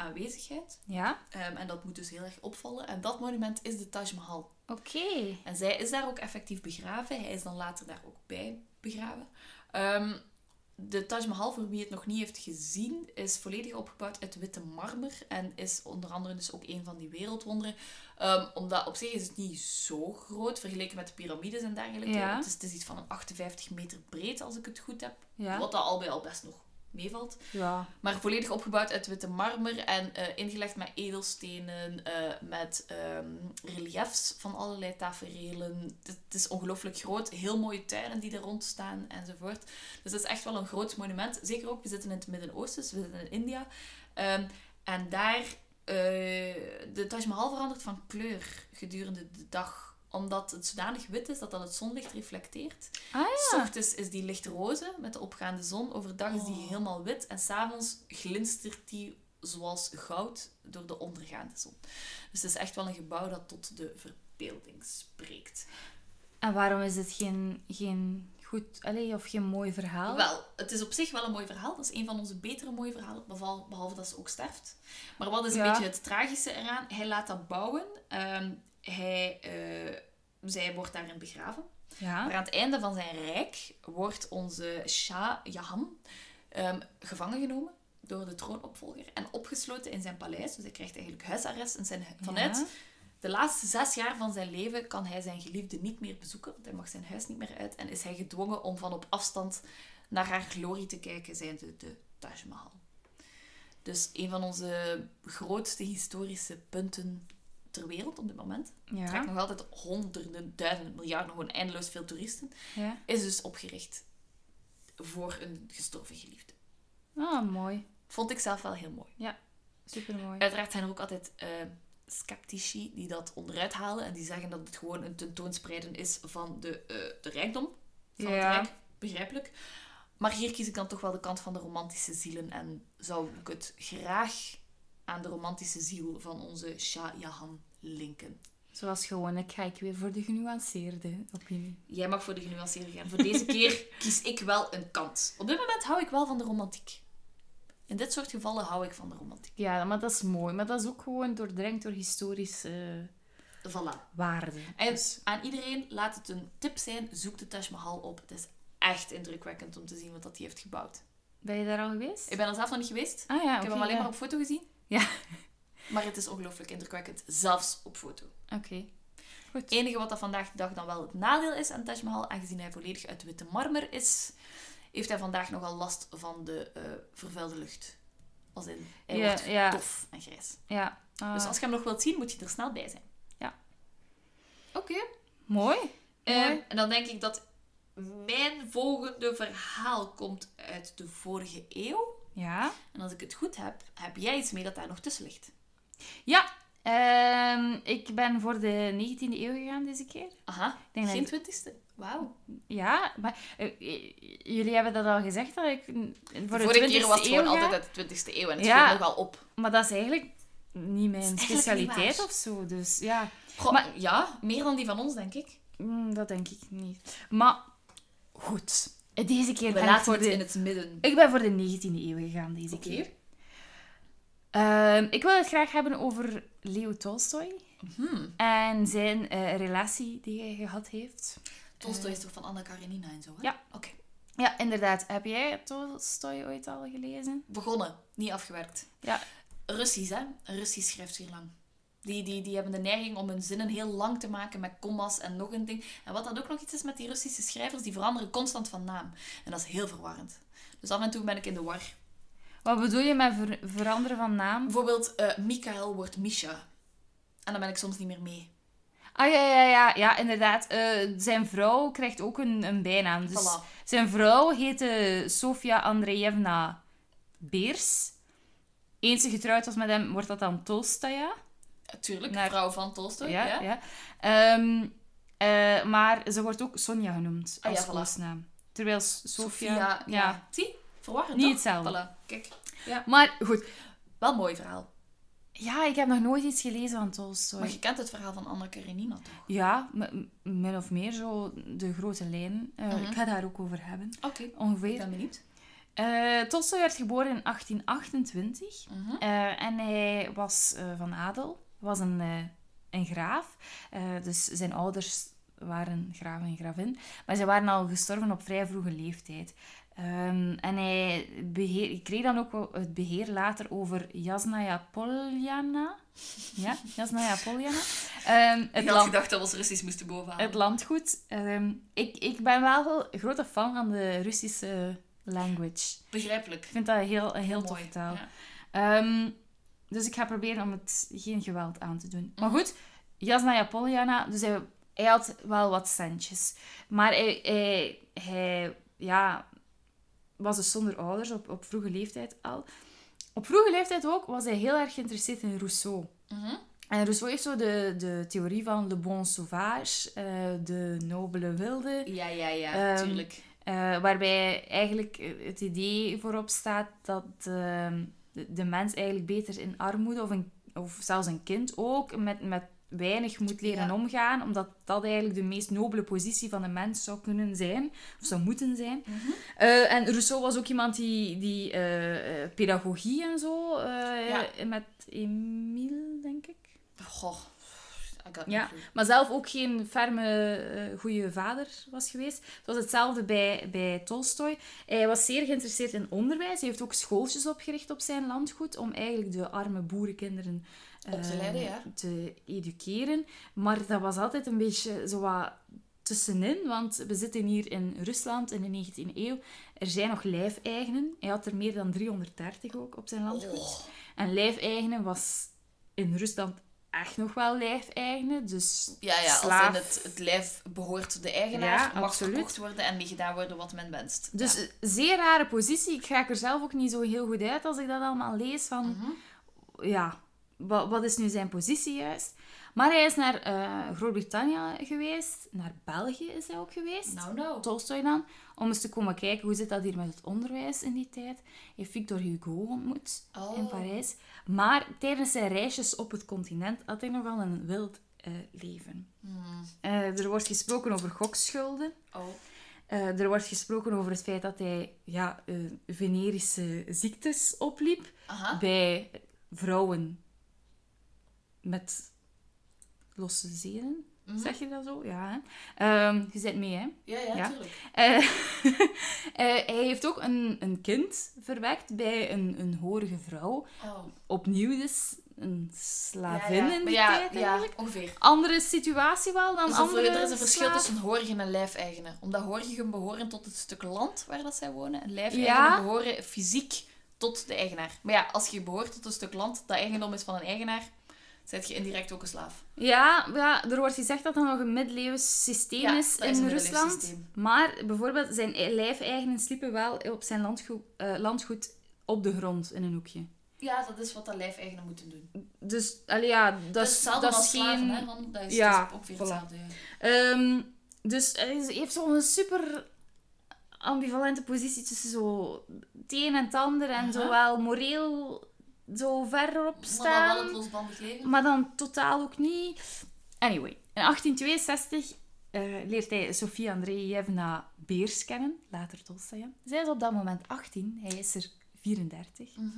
Speaker 2: aanwezigheid.
Speaker 1: Ja.
Speaker 2: Ehm, en dat moet dus heel erg opvallen. En dat monument is de Taj Mahal.
Speaker 1: Oké.
Speaker 2: En zij is daar ook effectief begraven. Hij is dan later daar ook bij begraven. Ehm, de Taj Mahal, voor wie het nog niet heeft gezien, is volledig opgebouwd uit witte marmer. En is onder andere dus ook een van die wereldwonderen. Ehm, omdat op zich is het niet zo groot vergeleken met de piramides en dergelijke.
Speaker 1: Ja.
Speaker 2: Het, is, het is iets van een 58 meter breed, als ik het goed heb.
Speaker 1: Ja.
Speaker 2: Wat dat al bij al best nog meevalt.
Speaker 1: Ja.
Speaker 2: Maar volledig opgebouwd uit witte marmer en eh, ingelegd met edelstenen, eh, met ehm, reliefs van allerlei taferelen. Het, is ongelooflijk groot. Heel mooie tuinen die er rond staan enzovoort. Dus het is echt wel een groot monument. Zeker ook, we zitten in het Midden-Oosten, dus we zitten in India. Ehm, en daar, eh, de Taj Mahal verandert van kleur gedurende de dag omdat het zodanig wit is dat dat het zonlicht reflecteert.
Speaker 1: Ah
Speaker 2: S ochtends is die lichtroze met de opgaande zon. Overdag is die
Speaker 1: Oh.
Speaker 2: helemaal wit. En s'avonds glinstert die zoals goud door de ondergaande zon. Dus het is echt wel een gebouw dat tot de verbeelding spreekt.
Speaker 1: En waarom is het geen, geen goed, allee, of geen mooi verhaal?
Speaker 2: Wel, het is op zich wel een mooi verhaal. Dat is een van onze betere mooie verhalen, behalve, behalve dat ze ook sterft. Maar wat is een beetje het tragische eraan? Hij laat dat bouwen. Ehm, hij, eh, zij wordt daarin begraven.
Speaker 1: Ja.
Speaker 2: Maar aan het einde van zijn rijk wordt onze Shah Jahan ehm, gevangen genomen door de troonopvolger en opgesloten in zijn paleis. Dus hij krijgt eigenlijk huisarrest. En zijn, vanuit
Speaker 1: Ja.
Speaker 2: de laatste zes jaar van zijn leven kan hij zijn geliefde niet meer bezoeken, want hij mag zijn huis niet meer uit. En is hij gedwongen om van op afstand naar haar glorie te kijken, zijnde de Taj Mahal. Dus een van onze grootste historische punten ter wereld op dit moment.
Speaker 1: Ja.
Speaker 2: trekt nog altijd honderden, duizenden, miljarden, gewoon eindeloos veel toeristen.
Speaker 1: ja.
Speaker 2: Is dus opgericht voor een gestorven geliefde.
Speaker 1: Ah, mooi.
Speaker 2: Vond ik zelf wel heel mooi.
Speaker 1: Super mooi.
Speaker 2: Uiteraard zijn er ook altijd eh, sceptici die dat onderuit halen en die zeggen dat het gewoon een tentoonspreiden is van de, eh, de rijkdom van
Speaker 1: Ja.
Speaker 2: het Rijk. Begrijpelijk. Maar hier kies ik dan toch wel de kant van de romantische zielen en zou ik het graag aan de romantische ziel van onze Shah Jahan linken.
Speaker 1: Zoals gewoonlijk ga ik weer voor de genuanceerde opinie.
Speaker 2: Jij mag voor de genuanceerde gaan. Voor deze keer kies ik wel een kant. Op dit moment hou ik wel van de romantiek. In dit soort gevallen hou ik van de romantiek.
Speaker 1: Ja, maar dat is mooi. Maar dat is ook gewoon doordrenkt door historische
Speaker 2: Voilà.
Speaker 1: waarden.
Speaker 2: En
Speaker 1: Dus-
Speaker 2: aan iedereen laat het een tip zijn. Zoek de Taj Mahal op. Het is echt indrukwekkend om te zien wat dat hij heeft gebouwd.
Speaker 1: Ben je daar al geweest?
Speaker 2: Ik ben er zelf nog niet geweest.
Speaker 1: Ah ja,
Speaker 2: ik heb hem alleen maar op foto gezien.
Speaker 1: Ja.
Speaker 2: Maar het is ongelooflijk indrukwekkend. Zelfs op foto.
Speaker 1: Oké. Goed.
Speaker 2: Het enige wat dat vandaag de dag dan wel het nadeel is aan Taj Mahal, aangezien hij volledig uit witte marmer is, heeft hij vandaag nogal last van de eh, vervuilde lucht. Als in, hij
Speaker 1: Ja,
Speaker 2: wordt
Speaker 1: ja.
Speaker 2: dof en grijs.
Speaker 1: Ja. Ah,
Speaker 2: Dus als je hem nog wilt zien, moet je er snel bij zijn.
Speaker 1: Ja.
Speaker 2: Oké.
Speaker 1: Mooi.
Speaker 2: Ehm,
Speaker 1: Mooi.
Speaker 2: en dan denk ik dat mijn volgende verhaal komt uit de vorige eeuw.
Speaker 1: Ja.
Speaker 2: En als ik het goed heb, heb jij iets mee dat daar nog tussen ligt.
Speaker 1: Ja. Ehm, ik ben voor de 19e eeuw gegaan deze keer.
Speaker 2: Aha,
Speaker 1: denk dat
Speaker 2: geen
Speaker 1: ik-
Speaker 2: twintigste. Wauw.
Speaker 1: Ja, maar eh, eh, jullie hebben dat al gezegd dat ik voor
Speaker 2: De
Speaker 1: de
Speaker 2: vorige
Speaker 1: 20e
Speaker 2: keer was het gewoon
Speaker 1: ga.
Speaker 2: altijd uit de twintigste eeuw en het
Speaker 1: Ja.
Speaker 2: viel nog wel op.
Speaker 1: Maar dat is eigenlijk niet mijn
Speaker 2: eigenlijk
Speaker 1: specialiteit
Speaker 2: niet
Speaker 1: of zo. Dus ja,
Speaker 2: Goh,
Speaker 1: Maar-
Speaker 2: ja, meer dan die van ons, denk ik.
Speaker 1: mm, dat denk ik niet. Maar goed, deze keer ben ik voor
Speaker 2: het
Speaker 1: de...
Speaker 2: in het midden.
Speaker 1: Ik ben voor de 19e eeuw gegaan deze keer. Ehm, ik wil het graag hebben over Leo Tolstoy
Speaker 2: Hmm.
Speaker 1: en zijn eh, relatie die hij gehad heeft.
Speaker 2: Tolstoy is toch van Anna Karenina en zo, hè?
Speaker 1: Ja.
Speaker 2: Oké.
Speaker 1: Ja, inderdaad. Heb jij Tolstoy ooit al gelezen?
Speaker 2: Begonnen, niet afgewerkt.
Speaker 1: Ja.
Speaker 2: Russisch, hè? Russisch schrijft zeer lang. Die, die, die hebben de neiging om hun zinnen heel lang te maken met commas en nog een ding. En wat dan ook nog iets is met die Russische schrijvers, die veranderen constant van naam. En dat is heel verwarrend. Dus af en toe ben ik in de war.
Speaker 1: Wat bedoel je met ver- veranderen van naam?
Speaker 2: Bijvoorbeeld, eh Mikael wordt Misha. En dan ben ik soms niet meer mee.
Speaker 1: Ah ja, ja, ja, ja inderdaad. Eh, zijn vrouw krijgt ook een, een bijnaam. Dus
Speaker 2: Voilà.
Speaker 1: Zijn vrouw heette Sofia Andreevna Beers. Eens ze getrouwd was met hem, wordt dat dan Tolstoya.
Speaker 2: Tuurlijk,
Speaker 1: Naar-
Speaker 2: vrouw van Tolstoy.
Speaker 1: ja,
Speaker 2: Ja,
Speaker 1: ja. Ehm, eh, maar ze wordt ook Sonja genoemd
Speaker 2: Ah,
Speaker 1: als
Speaker 2: ja, voilà.
Speaker 1: Terwijl Sofia...
Speaker 2: Sofia, ja. Zie, verwarrend
Speaker 1: Niet
Speaker 2: toch?
Speaker 1: hetzelfde.
Speaker 2: Voilà, kijk.
Speaker 1: Maar goed,
Speaker 2: Wel een mooi verhaal.
Speaker 1: ja, ik heb nog nooit iets gelezen van Tolstoy.
Speaker 2: Maar je kent het verhaal van Anna Karenina toch?
Speaker 1: Ja, min of meer zo de grote lijnen. Eh,
Speaker 2: Mhm.
Speaker 1: Ik ga daar ook over hebben,
Speaker 2: Oké, ik
Speaker 1: ongeveer.
Speaker 2: ben benieuwd.
Speaker 1: Eh Tolstoy werd geboren in 1828
Speaker 2: Mhm.
Speaker 1: en hij was van adel, was een, eh, een graaf. Eh, dus zijn ouders waren graaf en gravin, maar ze waren al gestorven op vrij vroege leeftijd. Ehm, en hij beheer, kreeg dan ook het beheer later over Jasnaya Poljana. Ja, Jasnaya Poljana. Ehm, het
Speaker 2: Ik had gedacht dat we ons Russisch moesten bovenhalen.
Speaker 1: het landgoed. Ehm, ik, ik ben wel een grote fan van de Russische language.
Speaker 2: Begrijpelijk.
Speaker 1: Ik vind dat een heel, een heel
Speaker 2: Mooi.
Speaker 1: toffe taal.
Speaker 2: Ja.
Speaker 1: Dus ik ga proberen om het geen geweld aan te doen. Maar
Speaker 2: Mhm.
Speaker 1: goed, Jasnaya Poljana, dus hij, hij had wel wat centjes. Maar hij, hij, hij ja, was dus zonder ouders op, op vroege leeftijd al. Op vroege leeftijd ook was hij heel erg geïnteresseerd in Rousseau.
Speaker 2: Mhm.
Speaker 1: En Rousseau heeft zo de, de theorie van le bon sauvage, eh, de nobele wilde.
Speaker 2: Ja, ja, ja,
Speaker 1: Ehm,
Speaker 2: tuurlijk.
Speaker 1: Eh, waarbij eigenlijk het idee voorop staat dat ehm, de, de mens eigenlijk beter in armoede of, een, of zelfs een kind ook met, met weinig moet leren
Speaker 2: Ja.
Speaker 1: omgaan, omdat dat eigenlijk de meest nobele positie van een mens zou kunnen zijn, of zou moeten zijn.
Speaker 2: Mhm.
Speaker 1: Eh, en Rousseau was ook iemand die, die eh, eh, pedagogie en zo,
Speaker 2: Ja.
Speaker 1: met Emile, denk ik.
Speaker 2: Goh,
Speaker 1: Ja. Maar zelf ook geen ferme, eh goede vader was geweest. Het was hetzelfde bij, bij Tolstoy. Hij was zeer geïnteresseerd in onderwijs. Hij heeft ook schooltjes opgericht op zijn landgoed om eigenlijk de arme boerenkinderen
Speaker 2: Op te
Speaker 1: eh,
Speaker 2: leiden, ja.
Speaker 1: te educeren. Maar dat was altijd een beetje zo wat tussenin, want we zitten hier in Rusland in de 19e eeuw. Er zijn nog lijfeigenen. Hij had er meer dan 330 ook op zijn landgoed.
Speaker 2: Oh.
Speaker 1: En lijfeigenen was in Rusland echt nog wel lijfeigenen. Dus
Speaker 2: Ja, ja,
Speaker 1: slaaf.
Speaker 2: als in het, het lijf behoort de eigenaar,
Speaker 1: Ja,
Speaker 2: mag
Speaker 1: absoluut.
Speaker 2: verkocht worden en mee gedaan worden wat men wenst.
Speaker 1: Dus
Speaker 2: Ja.
Speaker 1: zeer rare positie. Ik raak er zelf ook niet zo heel goed uit als ik dat allemaal lees. Van,
Speaker 2: Mhm.
Speaker 1: ja, wat, wat is nu zijn positie juist? Maar hij is naar eh, Groot-Brittannië geweest. Naar België is hij ook geweest.
Speaker 2: Nou, nou.
Speaker 1: Tolstoy dan. Om eens te komen kijken hoe zit dat hier met het onderwijs in die tijd. Hij heeft Victor Hugo ontmoet
Speaker 2: Oh.
Speaker 1: in Parijs. Maar tijdens zijn reisjes op het continent had hij nogal een wild eh, leven.
Speaker 2: Hmm.
Speaker 1: Eh, er wordt gesproken over gokschulden.
Speaker 2: Oh.
Speaker 1: Er wordt gesproken over het feit dat hij ja, eh, venerische ziektes opliep
Speaker 2: Aha.
Speaker 1: bij vrouwen met losse zeden.
Speaker 2: Mhm.
Speaker 1: Zeg je dat zo? Ja. Hè? Ehm, je zit mee, hè?
Speaker 2: Ja, ja,
Speaker 1: Ja.
Speaker 2: tuurlijk.
Speaker 1: Eh, eh, hij heeft ook een, een kind verwekt bij een, een horige vrouw.
Speaker 2: Oh.
Speaker 1: Opnieuw dus een slavin
Speaker 2: ja, ja.
Speaker 1: in die
Speaker 2: ja,
Speaker 1: tijd
Speaker 2: ja,
Speaker 1: eigenlijk.
Speaker 2: ongeveer.
Speaker 1: Andere situatie wel dan
Speaker 2: Dus er-
Speaker 1: andere
Speaker 2: er is een verschil
Speaker 1: slaaf-
Speaker 2: tussen horigen en lijfeigenen. Omdat horigen behoren tot het stuk land waar dat zij wonen. En lijfeigenen behoren fysiek tot de eigenaar. Maar ja, als je behoort tot een stuk land dat eigendom is van een eigenaar, zet je indirect ook een slaaf.
Speaker 1: Ja, ja, er wordt gezegd dat dat nog een middeleeuws systeem
Speaker 2: Ja,
Speaker 1: is in
Speaker 2: is
Speaker 1: Rusland.
Speaker 2: systeem.
Speaker 1: Maar bijvoorbeeld zijn lijfeigenen sliepen wel op zijn landgoed, eh, landgoed op de grond in een hoekje.
Speaker 2: Ja, dat is wat dat lijfeigenen moeten doen.
Speaker 1: Dus, allee, ja, dat,
Speaker 2: Dat is
Speaker 1: dat
Speaker 2: slaven,
Speaker 1: geen...
Speaker 2: hè? Want dat is,
Speaker 1: Ja,
Speaker 2: is ook weer
Speaker 1: voilà.
Speaker 2: hetzelfde. ja.
Speaker 1: Ehm, dus hij heeft zo'n super ambivalente positie tussen zo het een en het ander. En zowel moreel zo verder op
Speaker 2: Maar dan
Speaker 1: staan.
Speaker 2: wel het losbandig leven.
Speaker 1: Maar dan totaal ook niet. Anyway, in 1862 eh, leert hij Sofia Andreevna Beers kennen, later Tolstoy. Zij is op dat moment 18, hij is er 34.
Speaker 2: Mhm.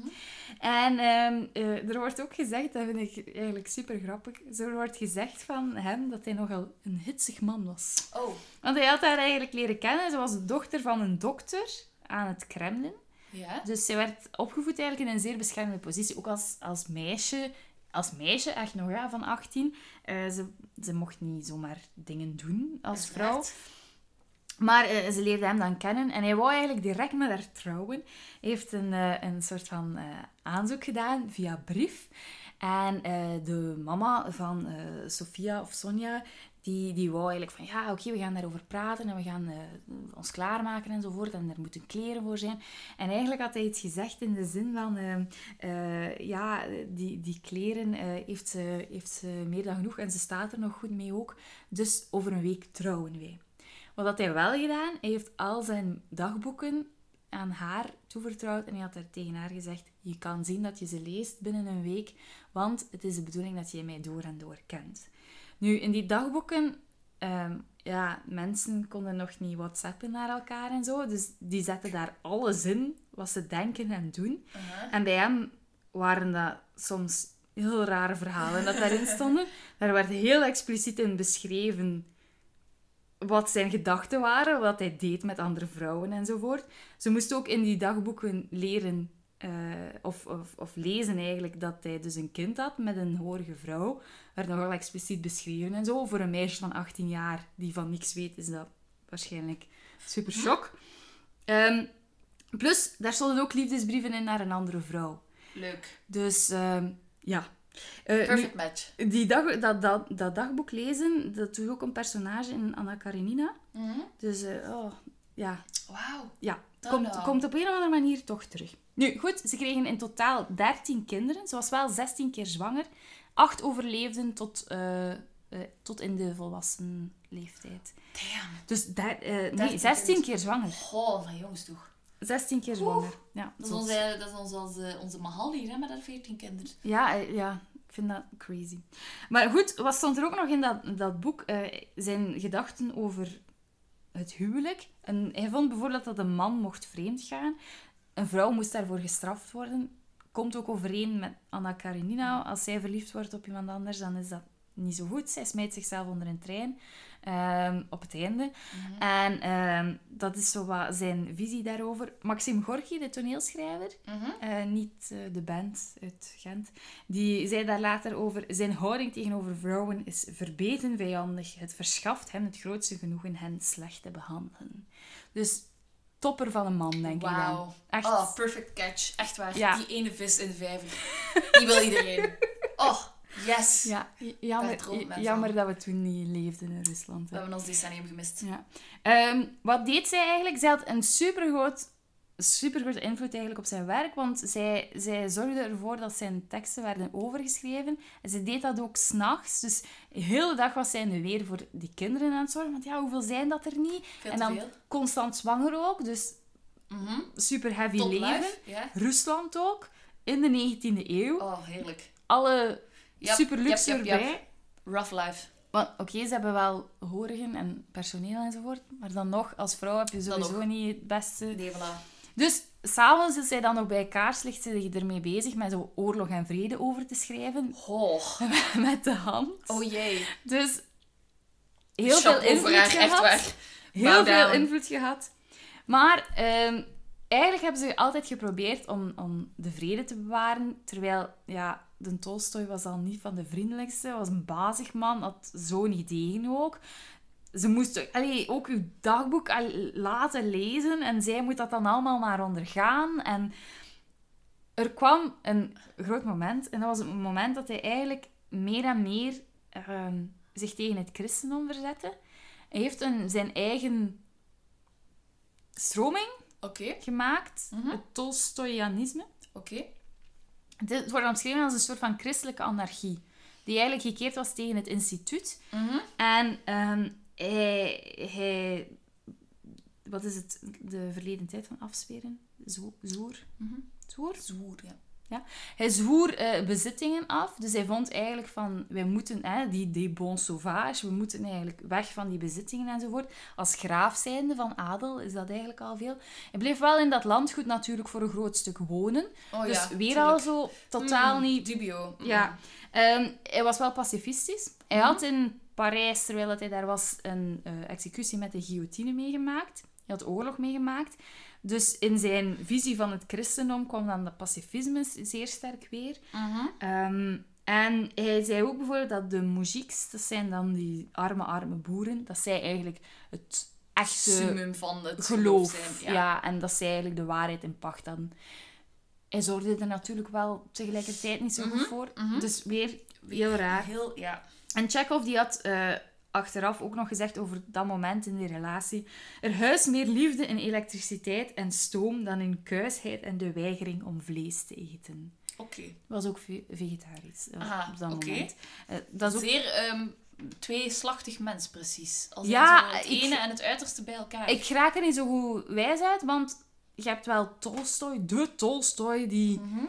Speaker 1: En ehm, eh, er wordt ook gezegd, dat vind ik eigenlijk super grappig, er wordt gezegd van hem dat hij nogal een hitsig man was.
Speaker 2: Oh,
Speaker 1: Want hij had haar eigenlijk leren kennen, ze was de dochter van een dokter aan het Kremlin.
Speaker 2: Ja.
Speaker 1: Dus zij werd opgevoed eigenlijk in een zeer beschermde positie. Ook als, als meisje. Als meisje, echt nog ja, van 18. Eh, ze, ze mocht niet zomaar dingen doen als vrouw. Maar eh, ze leerde hem dan kennen en hij wou eigenlijk direct met haar trouwen. Hij heeft een, eh, een soort van aanzoek gedaan via brief. En de mama van Sofia of Sonja, die, die wou eigenlijk van ja, oké, we gaan daarover praten en we gaan eh, ons klaarmaken enzovoort. En er moeten kleren voor zijn. En eigenlijk had hij iets gezegd in de zin van eh, eh, ja, die, die kleren heeft, ze, heeft ze meer dan genoeg en ze staat er nog goed mee ook. Dus over een week trouwen wij. Wat had hij wel gedaan? Hij heeft al zijn dagboeken aan haar toevertrouwd en hij had er tegen haar gezegd: Je kan zien dat je ze leest binnen een week, want het is de bedoeling dat je mij door en door kent. Nu, in die dagboeken, ehm, ja, mensen konden nog niet WhatsAppen naar elkaar en zo, dus die zetten daar alles in wat ze denken en doen.
Speaker 2: Uh-huh.
Speaker 1: En bij hem waren dat soms heel rare verhalen dat daarin stonden. Daar werd heel expliciet in beschreven wat zijn gedachten waren, wat hij deed met andere vrouwen enzovoort. Ze moest ook in die dagboeken leren, eh, of, of, of lezen eigenlijk, dat hij dus een kind had met een horige vrouw. werd nogal expliciet beschreven en zo. Voor een meisje van 18 jaar die van niks weet, is dat waarschijnlijk super shock. Ehm, plus, daar stonden ook liefdesbrieven in naar een andere vrouw.
Speaker 2: Leuk.
Speaker 1: Dus ehm, ja. Eh, nu-
Speaker 2: Perfect match.
Speaker 1: die dag, dat, dat, dat dagboek lezen, dat doet ook een personage in Anna Karenina.
Speaker 2: Mhm.
Speaker 1: Dus eh, oh, ja,
Speaker 2: Wauw.
Speaker 1: ja.
Speaker 2: Dan
Speaker 1: Komt,
Speaker 2: nou.
Speaker 1: komt op een of andere manier toch terug. Nu, goed, ze kregen in totaal 13 kinderen. Ze was wel 16 keer zwanger. Acht overleefden tot, eh, eh, tot in de volwassen leeftijd.
Speaker 2: Damn.
Speaker 1: Dus daar, eh, nee,
Speaker 2: 13
Speaker 1: 16
Speaker 2: kinderen.
Speaker 1: keer zwanger.
Speaker 2: Goh, maar jongens toch.
Speaker 1: 16 keer zwanger. Ja,
Speaker 2: Dat is, onze, dat is onze, onze, onze Mahal hier, hè, met haar 14 kinderen.
Speaker 1: Ja, ja, ik vind dat crazy. Maar goed, wat stond er ook nog in dat, dat boek? Eh, zijn gedachten over het huwelijk. En hij vond bijvoorbeeld dat een man mocht vreemd gaan. Een vrouw moest daarvoor gestraft worden. Komt ook overeen met Anna Karenina. Als zij verliefd wordt op iemand anders, dan is dat niet zo goed. Zij smijt zichzelf onder een trein ehm, op het einde. En ehm, dat is zo wat zijn visie daarover. Maxim Gorky, de toneelschrijver,
Speaker 2: Mhm.
Speaker 1: eh, niet eh, de band uit Gent. Die zei daar later over... Zijn houding tegenover vrouwen is verbeten vijandig. Het verschaft hem het grootste genoegen hen slecht te behandelen. Dus topper van een man, denk ik dan.
Speaker 2: Wauw.
Speaker 1: Echt.
Speaker 2: Oh, perfect catch. Echt waar.
Speaker 1: Ja.
Speaker 2: Die ene vis in de vijver. Die wil iedereen. Oh, yes.
Speaker 1: Ja, jammer, jammer dat we toen niet leefden in Rusland.
Speaker 2: We
Speaker 1: hè.
Speaker 2: hebben ons decennium gemist.
Speaker 1: Ja. Ehm, wat deed zij eigenlijk? Zij had een supergroot, supergroot invloed eigenlijk op zijn werk, want zij, zij zorgde ervoor dat zijn teksten werden overgeschreven. En ze deed dat ook s'nachts. Dus de hele dag was zij in de weer voor die kinderen aan het zorgen. Want ja, hoeveel zijn dat er niet? En dan
Speaker 2: veel.
Speaker 1: constant zwanger ook, dus
Speaker 2: Mhm.
Speaker 1: super heavy
Speaker 2: Top
Speaker 1: leven.
Speaker 2: life.
Speaker 1: Rusland ook, in de 19e eeuw.
Speaker 2: Oh, heerlijk.
Speaker 1: Alle
Speaker 2: Yep,
Speaker 1: super luxe
Speaker 2: yep, yep, yep.
Speaker 1: erbij.
Speaker 2: Rough life.
Speaker 1: Want oké, ze hebben wel horigen en personeel enzovoort, maar dan nog, als vrouw heb je sowieso niet het beste.
Speaker 2: Nee, voilà.
Speaker 1: Dus s'avonds is zij dan nog bij kaarslicht je ermee bezig met zo oorlog en vrede over te schrijven
Speaker 2: Oh.
Speaker 1: met de hand.
Speaker 2: Oh jee.
Speaker 1: Dus heel veel invloed
Speaker 2: haar, echt
Speaker 1: gehad.
Speaker 2: waar.
Speaker 1: Heel veel invloed gehad. Maar ehm, eigenlijk hebben ze altijd geprobeerd om, om de vrede te bewaren. Terwijl, ja, de Tolstoy was al niet van de vriendelijkste. was een bazig man, had zo'n ideeën ook. Ze moest allee, ook uw dagboek laten lezen en zij moet dat dan allemaal maar ondergaan. En er kwam een groot moment. En dat was het moment dat hij eigenlijk meer en meer ehm, zich tegen het christendom verzette. Hij heeft een, zijn eigen stroming gemaakt.
Speaker 2: Mhm.
Speaker 1: Het Tolstoyanisme.
Speaker 2: Oké.
Speaker 1: Het wordt omschreven als een soort van christelijke anarchie. Die eigenlijk gekeerd was tegen het instituut.
Speaker 2: Mhm.
Speaker 1: En ehm, hij, hij... Wat is het? De verleden tijd van afsperen? Zo, zoer?
Speaker 2: Mhm.
Speaker 1: Zoer?
Speaker 2: Zwoer, ja.
Speaker 1: Hij zwoer eh, bezittingen af. Dus hij vond eigenlijk van... Wij moeten... Hè, die, die bon sauvage. We moeten eigenlijk weg van die bezittingen enzovoort. Als graaf zijnde van adel is dat eigenlijk al veel. Hij bleef wel in dat landgoed natuurlijk voor een groot stuk wonen.
Speaker 2: Oh
Speaker 1: dus
Speaker 2: ja,
Speaker 1: weer
Speaker 2: tuurlijk.
Speaker 1: al zo totaal
Speaker 2: Mm,
Speaker 1: niet
Speaker 2: Dubio. Mm.
Speaker 1: ja, Ehm, hij was wel pacifistisch. Hij
Speaker 2: Mhm.
Speaker 1: had in Parijs, terwijl hij daar was, een eh, executie met de guillotine meegemaakt. Hij had oorlog meegemaakt. Dus in zijn visie van het christendom kwam dan dat pacifisme zeer sterk weer.
Speaker 2: Mhm.
Speaker 1: Ehm, en hij zei ook bijvoorbeeld dat de moujiks, dat zijn dan die arme, arme boeren, dat zij eigenlijk het echte
Speaker 2: Summum van het
Speaker 1: geloof.
Speaker 2: zijn.
Speaker 1: Ja. en dat zij eigenlijk de waarheid in pacht hadden. Hij zorgde er natuurlijk wel tegelijkertijd niet zo goed
Speaker 2: Mhm,
Speaker 1: voor.
Speaker 2: mhm.
Speaker 1: Dus weer heel raar.
Speaker 2: Heel, ja.
Speaker 1: En Chekhov die had eh, achteraf ook nog gezegd over dat moment in die relatie. Er huist meer liefde in elektriciteit en stoom dan in kuisheid en de weigering om vlees te eten.
Speaker 2: Oké.
Speaker 1: Was ook ve- vegetarisch eh,
Speaker 2: Aha,
Speaker 1: op dat moment. Eh, dat is ook
Speaker 2: Zeer ehm tweeslachtig mens, precies. Als
Speaker 1: Ja,
Speaker 2: het
Speaker 1: ik-
Speaker 2: ene en het uiterste bij elkaar.
Speaker 1: Ik raak er niet zo goed wijs uit, want je hebt wel Tolstoy, de Tolstoy, die...
Speaker 2: Mhm.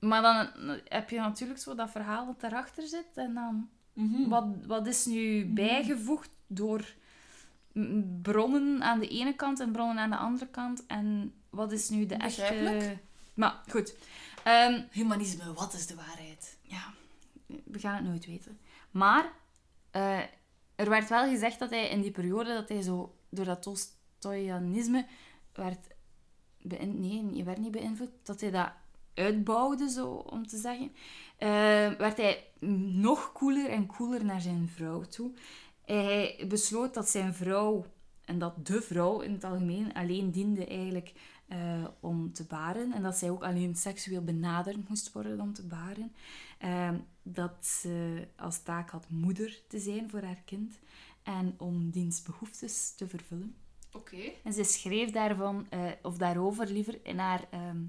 Speaker 1: Maar dan heb je natuurlijk zo dat verhaal dat daarachter zit. En dan,
Speaker 2: Mhm.
Speaker 1: wat, wat is nu bijgevoegd door bronnen aan de ene kant en bronnen aan de andere kant? En wat is nu de echte... Maar goed. Ehm,
Speaker 2: Humanisme, wat is de waarheid?
Speaker 1: ja, we gaan het nooit weten. Maar eh, er werd wel gezegd dat hij in die periode dat hij zo door dat Tolstoyanisme werd nee, je werd niet beïnvloed, dat hij dat uitbouwde, zo om te zeggen, eh, werd hij nog cooler en cooler naar zijn vrouw toe. Hij besloot dat zijn vrouw, en dat de vrouw in het algemeen, alleen diende eigenlijk eh, om te baren. En dat zij ook alleen seksueel benaderd moest worden om te baren. Ehm, dat ze als taak had moeder te zijn voor haar kind en om diens behoeftes te vervullen.
Speaker 2: Oké.
Speaker 1: En ze schreef daarvan, eh, of daarover liever, in haar, ehm,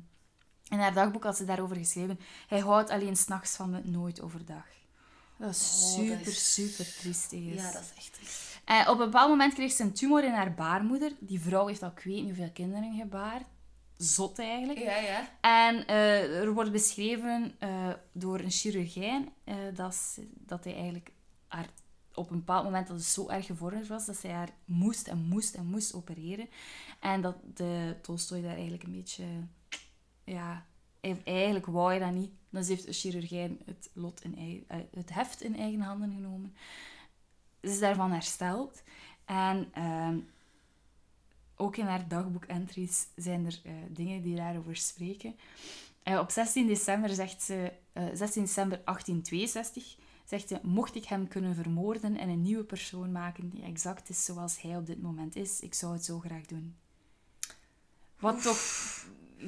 Speaker 1: in haar dagboek had ze daarover geschreven. Hij houdt alleen s'nachts van me, nooit overdag. Dat is
Speaker 2: Oh,
Speaker 1: super,
Speaker 2: dat is-
Speaker 1: super triestig.
Speaker 2: Ja, dat is echt triest.
Speaker 1: Eh, op een bepaald moment kreeg ze een tumor in haar baarmoeder. Die vrouw heeft al ik weet niet hoeveel kinderen gebaard. Zot eigenlijk.
Speaker 2: Ja, ja.
Speaker 1: En eh, er wordt beschreven eh, door een chirurgijn dat, ze- dat hij eigenlijk haar op een bepaald moment dat het zo erg gevorderd was dat zij haar moest en moest en moest opereren. En dat de Tolstoy daar eigenlijk een beetje... Ja, eigenlijk wou hij dat niet. Dus heeft de chirurgijn het, lot in eigen, eh, het heft in eigen handen genomen. Ze is daarvan hersteld. En ehm, ook in haar dagboek-entries zijn er eh, dingen die daarover spreken. Eh, op 16 december zegt ze, eh, 16 december 1862, zegt ze, mocht ik hem kunnen vermoorden en een nieuwe persoon maken die exact is zoals hij op dit moment is, ik zou het zo graag doen. Wat toch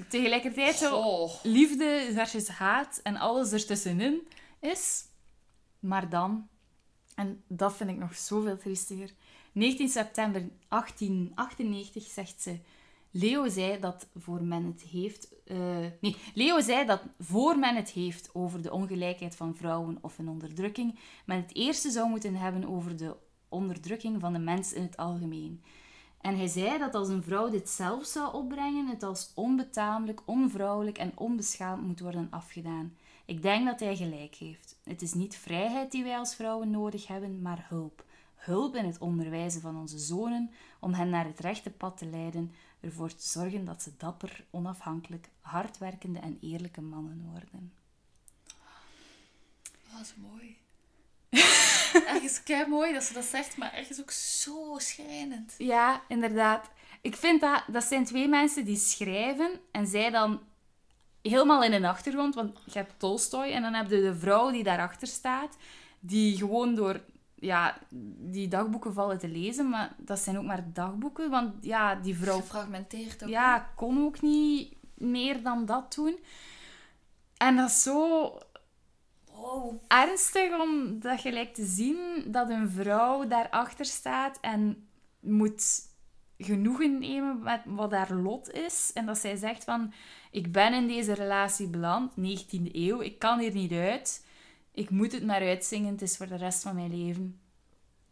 Speaker 1: tegelijkertijd zo
Speaker 2: Oh.
Speaker 1: liefde versus haat en alles ertussenin is. Maar dan, en dat vind ik nog zoveel triestiger, 19 september 1898 zegt ze... Leo zei dat voor men het heeft... eh, nee, Leo zei dat voor men het heeft over de ongelijkheid van vrouwen of een onderdrukking, men het eerste zou moeten hebben over de onderdrukking van de mens in het algemeen. En hij zei dat als een vrouw dit zelf zou opbrengen, het als onbetamelijk, onvrouwelijk en onbeschaamd moet worden afgedaan. Ik denk dat hij gelijk heeft. Het is niet vrijheid die wij als vrouwen nodig hebben, maar hulp. Hulp in het onderwijzen van onze zonen, om hen naar het rechte pad te leiden, ervoor te zorgen dat ze dapper, onafhankelijk, hardwerkende en eerlijke mannen worden.
Speaker 2: Dat is mooi. ergens kei mooi dat ze dat zegt, maar ergens ook zo schrijnend.
Speaker 1: Ja, inderdaad. Ik vind dat, dat zijn twee mensen die schrijven en zij dan helemaal in een achtergrond, want je hebt Tolstoy en dan heb je de vrouw die daarachter staat, die gewoon door ja, die dagboeken vallen te lezen, maar dat zijn ook maar dagboeken, want ja, die vrouw
Speaker 2: Gefragmenteerd ook.
Speaker 1: ja, kon ook niet meer dan dat doen. En dat is zo
Speaker 2: Wow.
Speaker 1: ernstig om dat gelijk te zien dat een vrouw daarachter staat en moet genoegen nemen met wat haar lot is. En dat zij zegt van, ik ben in deze relatie beland, 19e eeuw, ik kan hier niet uit. Ik moet het maar uitzingen, het is voor de rest van mijn leven.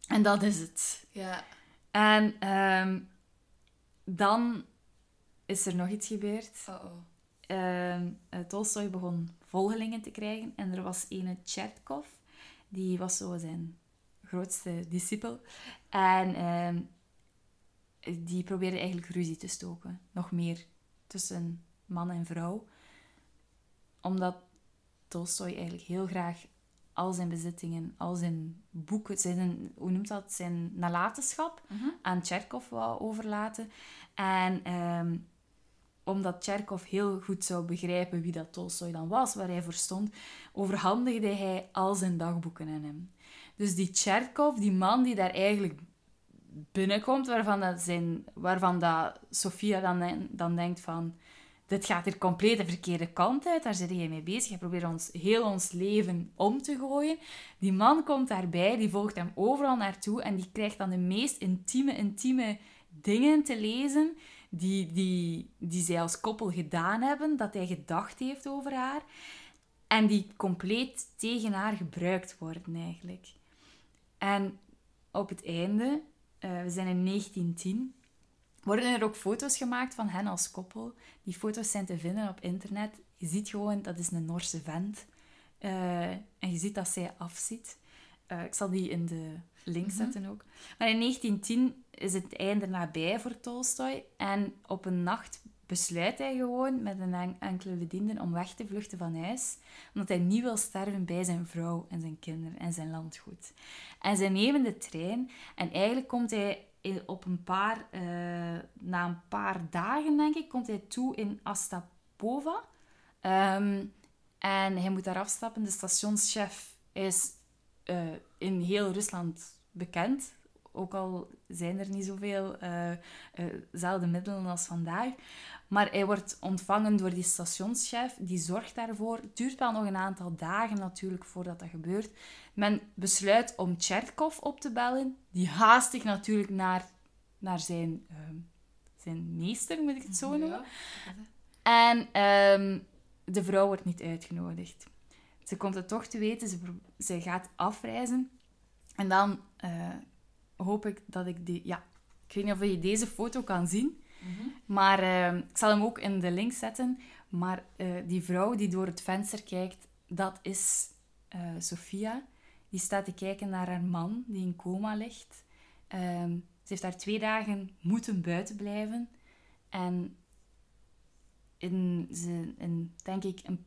Speaker 1: En dat is het.
Speaker 2: Ja.
Speaker 1: En ehm, dan is er nog iets gebeurd.
Speaker 2: Uh-oh.
Speaker 1: Ehm, eh, Tolstoy begon volgelingen te krijgen. En er was ene Tchertkov, die was zo zijn grootste discipel. En ehm, die probeerde eigenlijk ruzie te stoken. Nog meer tussen man en vrouw. Omdat Tolstoy eigenlijk heel graag al zijn bezittingen, al zijn boeken, zijn, hoe noemt dat, zijn nalatenschap
Speaker 2: Mhm.
Speaker 1: aan Tcherkov wou overlaten. En ehm, omdat Tcherkov heel goed zou begrijpen wie dat Tolstoy dan was, waar hij voor stond, overhandigde hij al zijn dagboeken aan hem. Dus die Tcherkov, die man die daar eigenlijk binnenkomt, waarvan, dat zijn, waarvan dat Sofia dan, dan denkt van... Dit gaat er compleet de verkeerde kant uit. Daar zit jij mee bezig. Je probeert ons, heel ons leven om te gooien. Die man komt daarbij, die volgt hem overal naartoe en die krijgt dan de meest intieme, intieme dingen te lezen die, die, die zij als koppel gedaan hebben, dat hij gedacht heeft over haar. En die compleet tegen haar gebruikt worden eigenlijk. En op het einde, eh, we zijn in 1910, worden er ook foto's gemaakt van hen als koppel. Die foto's zijn te vinden op internet. Je ziet gewoon, dat is een Noorse vent. Eh, en je ziet dat zij afziet. Eh, ik zal die in de link zetten ook. Maar in 1910 is het einde nabij voor Tolstoy. En op een nacht besluit hij gewoon met een en- enkele bedienden om weg te vluchten van huis. Omdat hij niet wil sterven bij zijn vrouw en zijn kinderen en zijn landgoed. En zij nemen de trein. En eigenlijk komt hij op een paar, eh, na een paar dagen, denk ik, komt hij toe in Astapova. Ehm, en hij moet daar afstappen. De stationschef is eh, in heel Rusland bekend. Ook al zijn er niet zoveel zelfde middelen als vandaag. Maar hij wordt ontvangen door die stationschef. Die zorgt daarvoor. Het duurt wel nog een aantal dagen natuurlijk voordat dat gebeurt. Men besluit om Tchertkov op te bellen. Die haastig natuurlijk naar, naar zijn, ehm, zijn meester, moet ik het zo noemen.
Speaker 2: Ja.
Speaker 1: En ehm, de vrouw wordt niet uitgenodigd. Ze komt het toch te weten, ze, ze gaat afreizen. En dan eh, hoop ik dat ik die... Ja, ik weet niet of je deze foto kan zien.
Speaker 2: Mhm.
Speaker 1: Maar ehm, ik zal hem ook in de link zetten. Maar eh, die vrouw die door het venster kijkt, dat is eh Sophia. Die staat te kijken naar haar man, die in coma ligt. Ehm, ze heeft daar twee dagen moeten buiten blijven. En in, ze, in, denk ik, een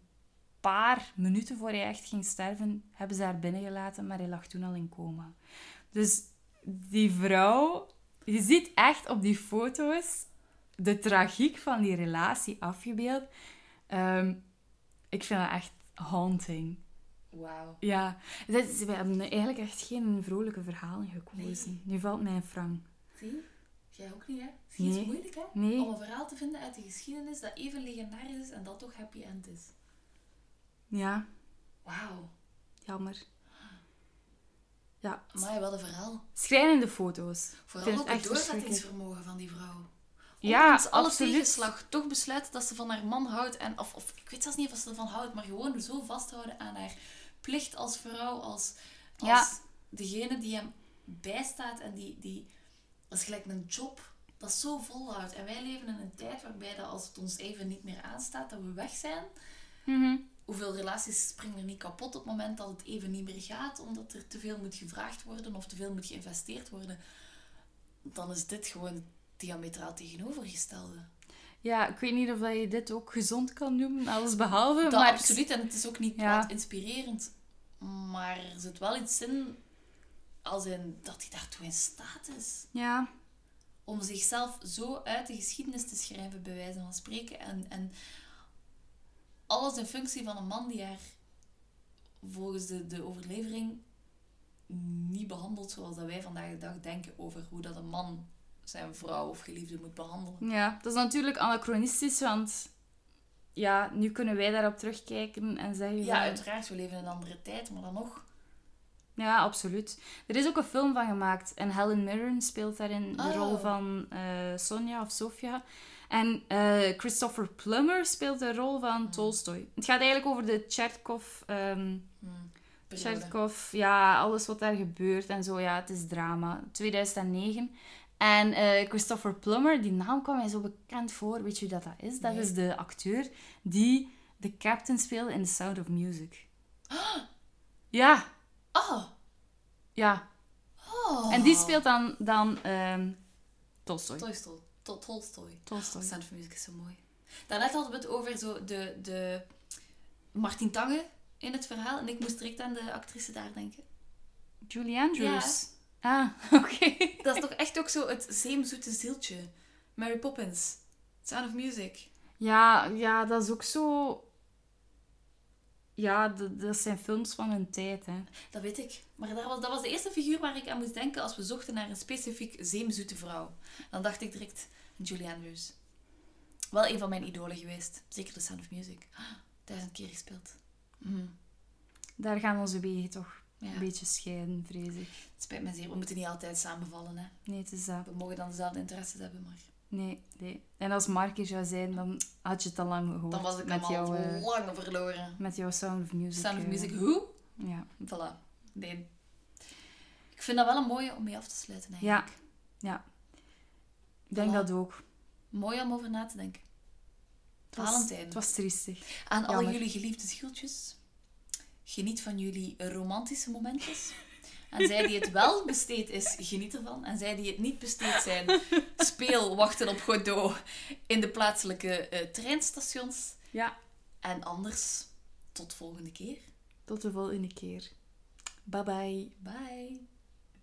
Speaker 1: paar minuten voor hij echt ging sterven, hebben ze haar binnengelaten, maar hij lag toen al in coma. Dus die vrouw, je ziet echt op die foto's de tragiek van die relatie afgebeeld. Ehm, ik vind dat echt haunting.
Speaker 2: Wauw.
Speaker 1: Ja, dat is, we hebben eigenlijk echt geen vrolijke verhalen gekozen. Nu valt mij een frank.
Speaker 2: Zie? Jij ook niet, hè? Het
Speaker 1: Nee.
Speaker 2: is moeilijk, hè?
Speaker 1: Nee.
Speaker 2: Om een verhaal te vinden uit de geschiedenis dat even legendarisch is en dat toch happy end is.
Speaker 1: Ja,
Speaker 2: Wauw.
Speaker 1: jammer. Ja,
Speaker 2: Maar wel een verhaal.
Speaker 1: schrijnende foto's.
Speaker 2: Vooral ook
Speaker 1: het
Speaker 2: doorzettingsvermogen van die vrouw.
Speaker 1: Ja,
Speaker 2: Ondanks alle
Speaker 1: absoluut.
Speaker 2: tegenslag toch besluiten dat ze van haar man houdt. En, of, of ik weet zelfs niet of ze ervan houdt, maar gewoon zo vasthouden aan haar plicht als vrouw. Als, als
Speaker 1: Ja.
Speaker 2: degene die hem bijstaat en die, die... Dat is gelijk een job dat zo volhoudt. En wij leven in een tijd waarbij dat als het ons even niet meer aanstaat, dat we weg zijn.
Speaker 1: Mhm.
Speaker 2: Hoeveel relaties springen er niet kapot op het moment dat het even niet meer gaat, omdat er te veel moet gevraagd worden of te veel moet geïnvesteerd worden. Dan is dit gewoon diametraal tegenovergestelde.
Speaker 1: Ja, ik weet niet of je dit ook gezond kan noemen, alles behalve.
Speaker 2: Dat
Speaker 1: maar
Speaker 2: absoluut, en het is ook niet
Speaker 1: Ja.
Speaker 2: inspirerend. Maar er zit wel iets in, als in dat hij daartoe in staat is.
Speaker 1: Ja,
Speaker 2: Om zichzelf zo uit de geschiedenis te schrijven, bij wijze van spreken. En, en alles in functie van een man die haar volgens de, de overlevering niet behandelt zoals dat wij vandaag de dag denken over hoe dat een man zijn vrouw of geliefde moet behandelen.
Speaker 1: ja, dat is natuurlijk anachronistisch, want ja, nu kunnen wij daarop terugkijken en zeggen...
Speaker 2: Ja,
Speaker 1: van-
Speaker 2: uiteraard, we leven in een andere tijd, maar dan nog.
Speaker 1: Ja, absoluut. Er is ook een film van gemaakt. En Helen Mirren speelt daarin de
Speaker 2: Oh.
Speaker 1: rol van eh, Sonja of Sofia. En eh, Christopher Plummer speelt de rol van Tolstoy. Het gaat eigenlijk over de Tchertkov... ehm
Speaker 2: Hmm.
Speaker 1: Tchertkov, ja, alles wat daar gebeurt en zo. Ja, het is drama. 2009. En eh, Christopher Plummer, die naam kwam mij zo bekend voor. Weet je wie dat, dat is? Dat
Speaker 2: Nee.
Speaker 1: is de acteur die de captain speelde in The Sound of Music. Ja,
Speaker 2: Oh.
Speaker 1: ja.
Speaker 2: oh.
Speaker 1: En die speelt dan, dan ehm Tolstoy.
Speaker 2: Tolstoy. Tol- Tolstoy.
Speaker 1: Tolstoy.
Speaker 2: Sound of Music is zo mooi. Daarnet hadden we het over zo de, de Martin Tange in het verhaal. En ik moest direct aan de actrice daar denken.
Speaker 1: Julie Andrews. Ah, oké.
Speaker 2: Dat is toch echt ook zo het zeemzoete zieltje. Mary Poppins. Sound of Music.
Speaker 1: Ja, ja, dat is ook zo... Ja, dat zijn films van hun tijd, hè.
Speaker 2: Dat weet ik. Maar dat was, dat was de eerste figuur waar ik aan moest denken als we zochten naar een specifiek zeemzoete vrouw. Dan dacht ik direct Julie Andrews. Wel een van mijn idolen geweest. Zeker The Sound of Music. Duizend keer gespeeld. Mhm.
Speaker 1: Daar gaan onze wegen toch
Speaker 2: Ja.
Speaker 1: een beetje scheiden, vrees ik.
Speaker 2: Het spijt me zeer. We moeten niet altijd samenvallen. Hè.
Speaker 1: Nee, het is dat.
Speaker 2: We mogen dan dezelfde interesses hebben, maar...
Speaker 1: Nee, nee. En als Mark er zou zijn, dan had je het al lang gehoord.
Speaker 2: Dan was ik
Speaker 1: met
Speaker 2: hem al
Speaker 1: eh,
Speaker 2: lang verloren.
Speaker 1: met jouw Sound of Music.
Speaker 2: Sound of
Speaker 1: eh,
Speaker 2: Music, hoe?
Speaker 1: Ja.
Speaker 2: Voilà. Nee. Ik vind dat wel een mooie om mee af te sluiten, eigenlijk.
Speaker 1: ja. Ik denk
Speaker 2: Voilà.
Speaker 1: dat ook.
Speaker 2: Mooi om over na te denken.
Speaker 1: Het was,
Speaker 2: Valentijn.
Speaker 1: het was triestig.
Speaker 2: Aan al
Speaker 1: Jammer.
Speaker 2: jullie geliefde zieltjes. Geniet van jullie romantische momentjes. En zij die het wel besteed is, geniet ervan. En zij die het niet besteed zijn, speel Wachten op Godot in de plaatselijke eh, treinstations.
Speaker 1: Ja.
Speaker 2: En anders, tot volgende keer.
Speaker 1: Tot de volgende keer. Bye bye.
Speaker 2: Bye.